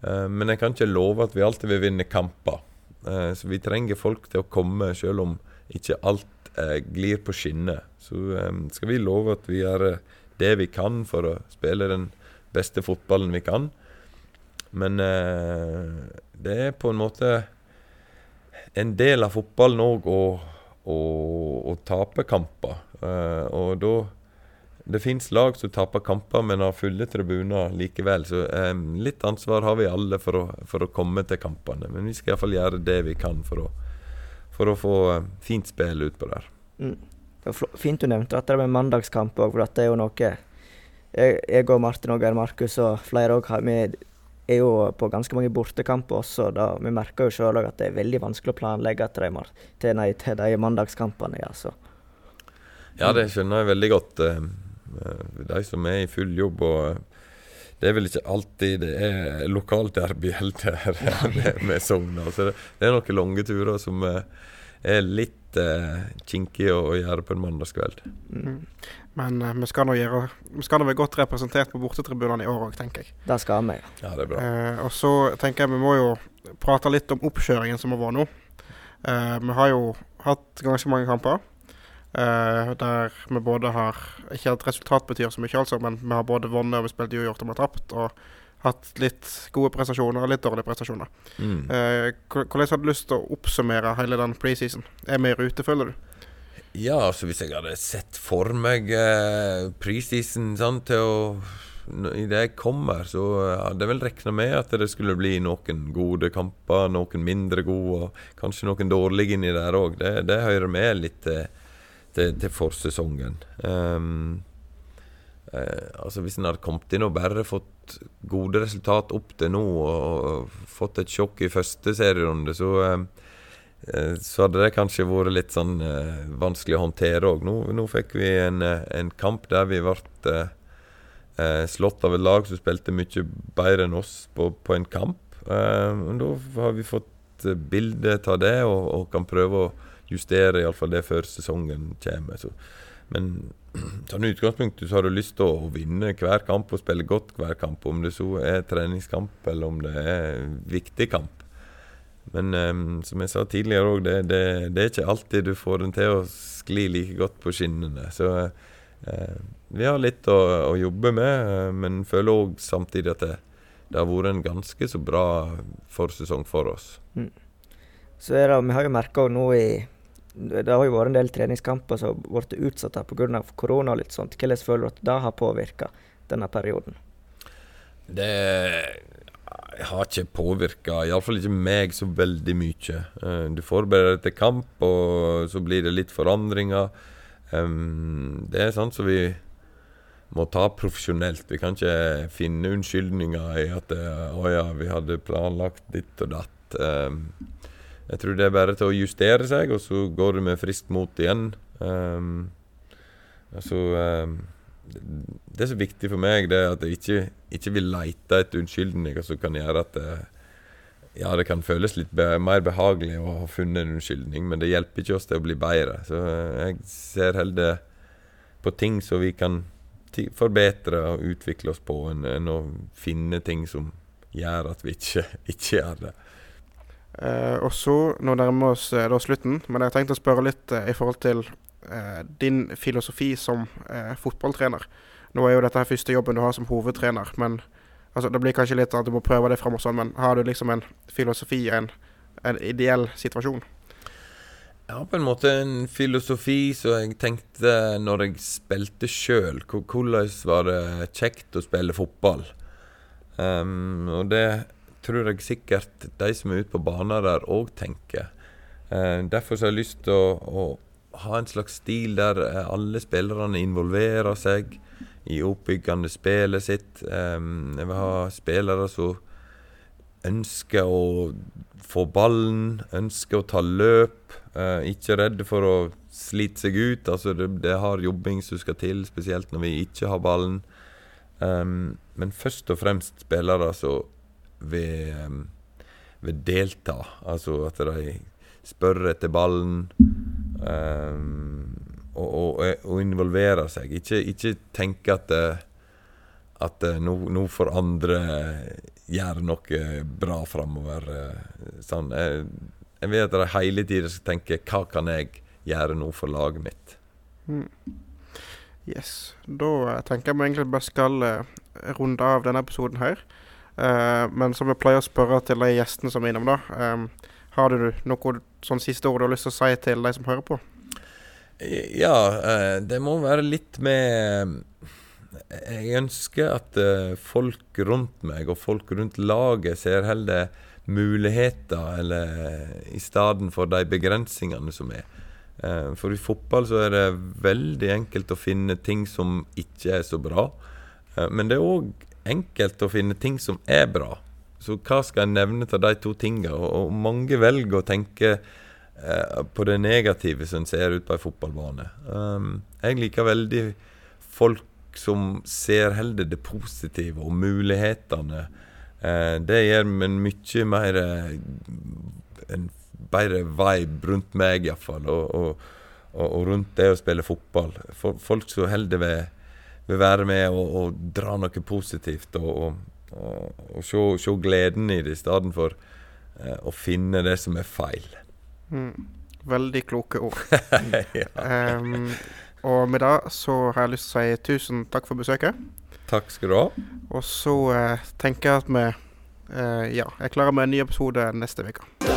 Uh, men jeg kan ikke love at vi alltid vil vinne kamper. Uh, så vi trenger folk til å komme, selv om ikke alt glir på skinner. Så um, skal vi love at vi gjør det vi kan for å spille den beste fotballen vi kan. Men det er på en måte en del av fotballen òg å, å, å, tape kamper. Og da Det fins lag som taper kamper, men har fulle tribuner likevel. Så eh, litt ansvar har vi alle for å, for å komme til kampene. Men vi skal iallfall gjøre det vi kan for å, for å få fint spill utpå der. Mm. Det var fint du nevnte at det med mandagskamp òg, for dette er jo noe jeg, jeg og Martin og Geir Markus og flere òg har med er jo på ganske mange bortekamper også. Da vi merker jo sjøl at det er veldig vanskelig å planlegge til de, til, nei, til de mandagskampene. Ja, så. ja, det skjønner jeg veldig godt. Eh, eh, de som er i full jobb. og eh, det er vel ikke alltid det er lokalderby helt her <laughs> med, Sogn. Altså det, er noen lange turer som er litt eh, kinkige å, å gjøre på en mandagskveld. Mm. Men uh, vi skal nå gjøre Vi skal nå være godt representert på bortetribunene i år òg, tenker jeg. Det skal vi. Ja, det er bra. Uh, og så tenker jeg vi må jo prate litt om oppkjøringen som har vært nå. Uh, vi har jo hatt ganske mange kamper. Der vi både har Ikke at resultat betyr så mye, altså, men vi har både vunnet og vi spilt uavgjort og vi har tapt. Og hatt litt gode prestasjoner og litt dårlige prestasjoner. Mm. hvordan hadde du lyst til å oppsummere hele den preseason? Er vi i rute, føler du? Ja, altså hvis jeg hadde sett for meg eh, preseason sånn, til å i det jeg kommer, så hadde jeg vel regna med at det skulle bli noen gode kamper, noen mindre gode, og kanskje noen dårlige inni der òg. Det, det, hører med litt til, til, til forsesongen. Um, eh, altså Hvis en hadde kommet inn og bare fått gode resultat opp til nå, og, og fått et sjokk i første serierunde, så eh, Eh, så hadde det kanskje vært litt sånn eh, vanskelig å håndtere òg. Nå, nå, fikk vi en, eh, en, kamp der vi ble eh, slått av et lag som spilte mye bedre enn oss på, på en kamp. Da har vi fått bilde av det, og, og, kan prøve å justere iallfall det før sesongen kommer. Så. Men <clears throat> sånn utgangspunktet så har du lyst til å vinne hver kamp og spille godt hver kamp. Om det så er treningskamp eller om det er viktig kamp. Men um, som jeg sa tidligere òg, det, det, det, er ikke alltid du får den til å skli like godt på skinnene. Så uh, vi har litt å, å jobbe med, uh, men føler òg samtidig at det, det, har vært en ganske så bra forsesong for oss. Mm. Så er det, Vi har jo merka nå i Det har jo vært en del treningskamper som har blitt utsatt pga. korona og litt sånt. Hvordan føler du at det har påvirka denne perioden? Det har ikke påvirka, iallfall ikke meg, så veldig mye. Uh, du forbereder deg til kamp, og så blir det litt forandringer. Det er sånt som vi må ta profesjonelt. Vi kan ikke finne unnskyldninger i at uh, 'Å ja, vi hadde planlagt ditt og datt'. Jeg tror det er bare til å justere seg, og så går du med friskt mot igjen. Um, altså, um, det som er viktig for meg, det er at jeg ikke, ikke vil lete etter unnskyldninger som kan gjøre at det, ja, det kan føles litt be mer behagelig å ha funnet en unnskyldning, men det hjelper ikke oss til å bli bedre. Så jeg ser heller på ting som vi kan forbedre og utvikle oss på, enn, enn å finne ting som gjør at vi ikke, <laughs> ikke gjør det. Eh, og så, Nå nærmer vi oss eh, da slutten, men jeg tenkte å spørre litt eh, i forhold til din filosofi som fotballtrener. Nå er jo dette her første jobben du har som hovedtrener, men altså, det blir kanskje litt at du må prøve det fram og sånn, men har du liksom en filosofi, en, en ideell situasjon? Jeg har på en måte en filosofi som jeg tenkte når jeg spilte sjøl. Hvordan var det kjekt å spille fotball? Um, og det tror jeg sikkert de som er ute på banen der òg tenker. Uh, derfor har jeg lyst til å, å, ha en slags stil der alle spillerne involverer seg i oppbyggende spillet sitt. Jeg vil ha spillere som ønsker å få ballen, ønsker å ta løp. Uh, ikke redde for å slite seg ut. Altså det, det har jobbing som skal til, spesielt når vi ikke har ballen. Men først og fremst spillere som vil, um, vil, delta. Altså at de spør etter ballen. Um, og, og, og, involvere seg. Ikke, ikke tenke at, at nå, nå får andre gjøre noe bra framover. Sånn. Jeg, jeg vil at de hele tida skal tenke 'hva kan jeg gjøre nå for laget mitt'? Mm. Yes. Da tenker jeg vi egentlig bare skal runde av denne episoden her. Uh, men som jeg pleier å spørre til de gjestene som er innom, da. Um, har du noe sånn siste ord du har lyst til å si til de som hører på? Ja, uh, det må være litt med Jeg ønsker at folk rundt meg og folk rundt laget ser heller muligheter eller i stedet for de begrensningene som er. Eh, for i fotball så er det veldig enkelt å finne ting som ikke er så bra. Eh, men det er òg enkelt å finne ting som er bra. Så hva skal jeg nevne til de to tingene? Og mange velger å tenke eh, på det negative som ser ut på en fotballbane. Jeg liker veldig folk som ser heller det positive og mulighetene. Det gir meg mye mer en bedre vibe rundt meg, iallfall. Og, og, og, og rundt det å spille fotball. For, folk som holder vil, vil være med og, og, dra noe positivt og, og se, se, gleden i det, i stedet for uh, å finne det som er feil. Mm. Veldig kloke ord. <laughs> ja. um, og med det så har jeg lyst til å si tusen takk for besøket. Takk skal du ha. Og så uh, tenker jeg at vi uh, ja, er klarer med en ny episode neste uke.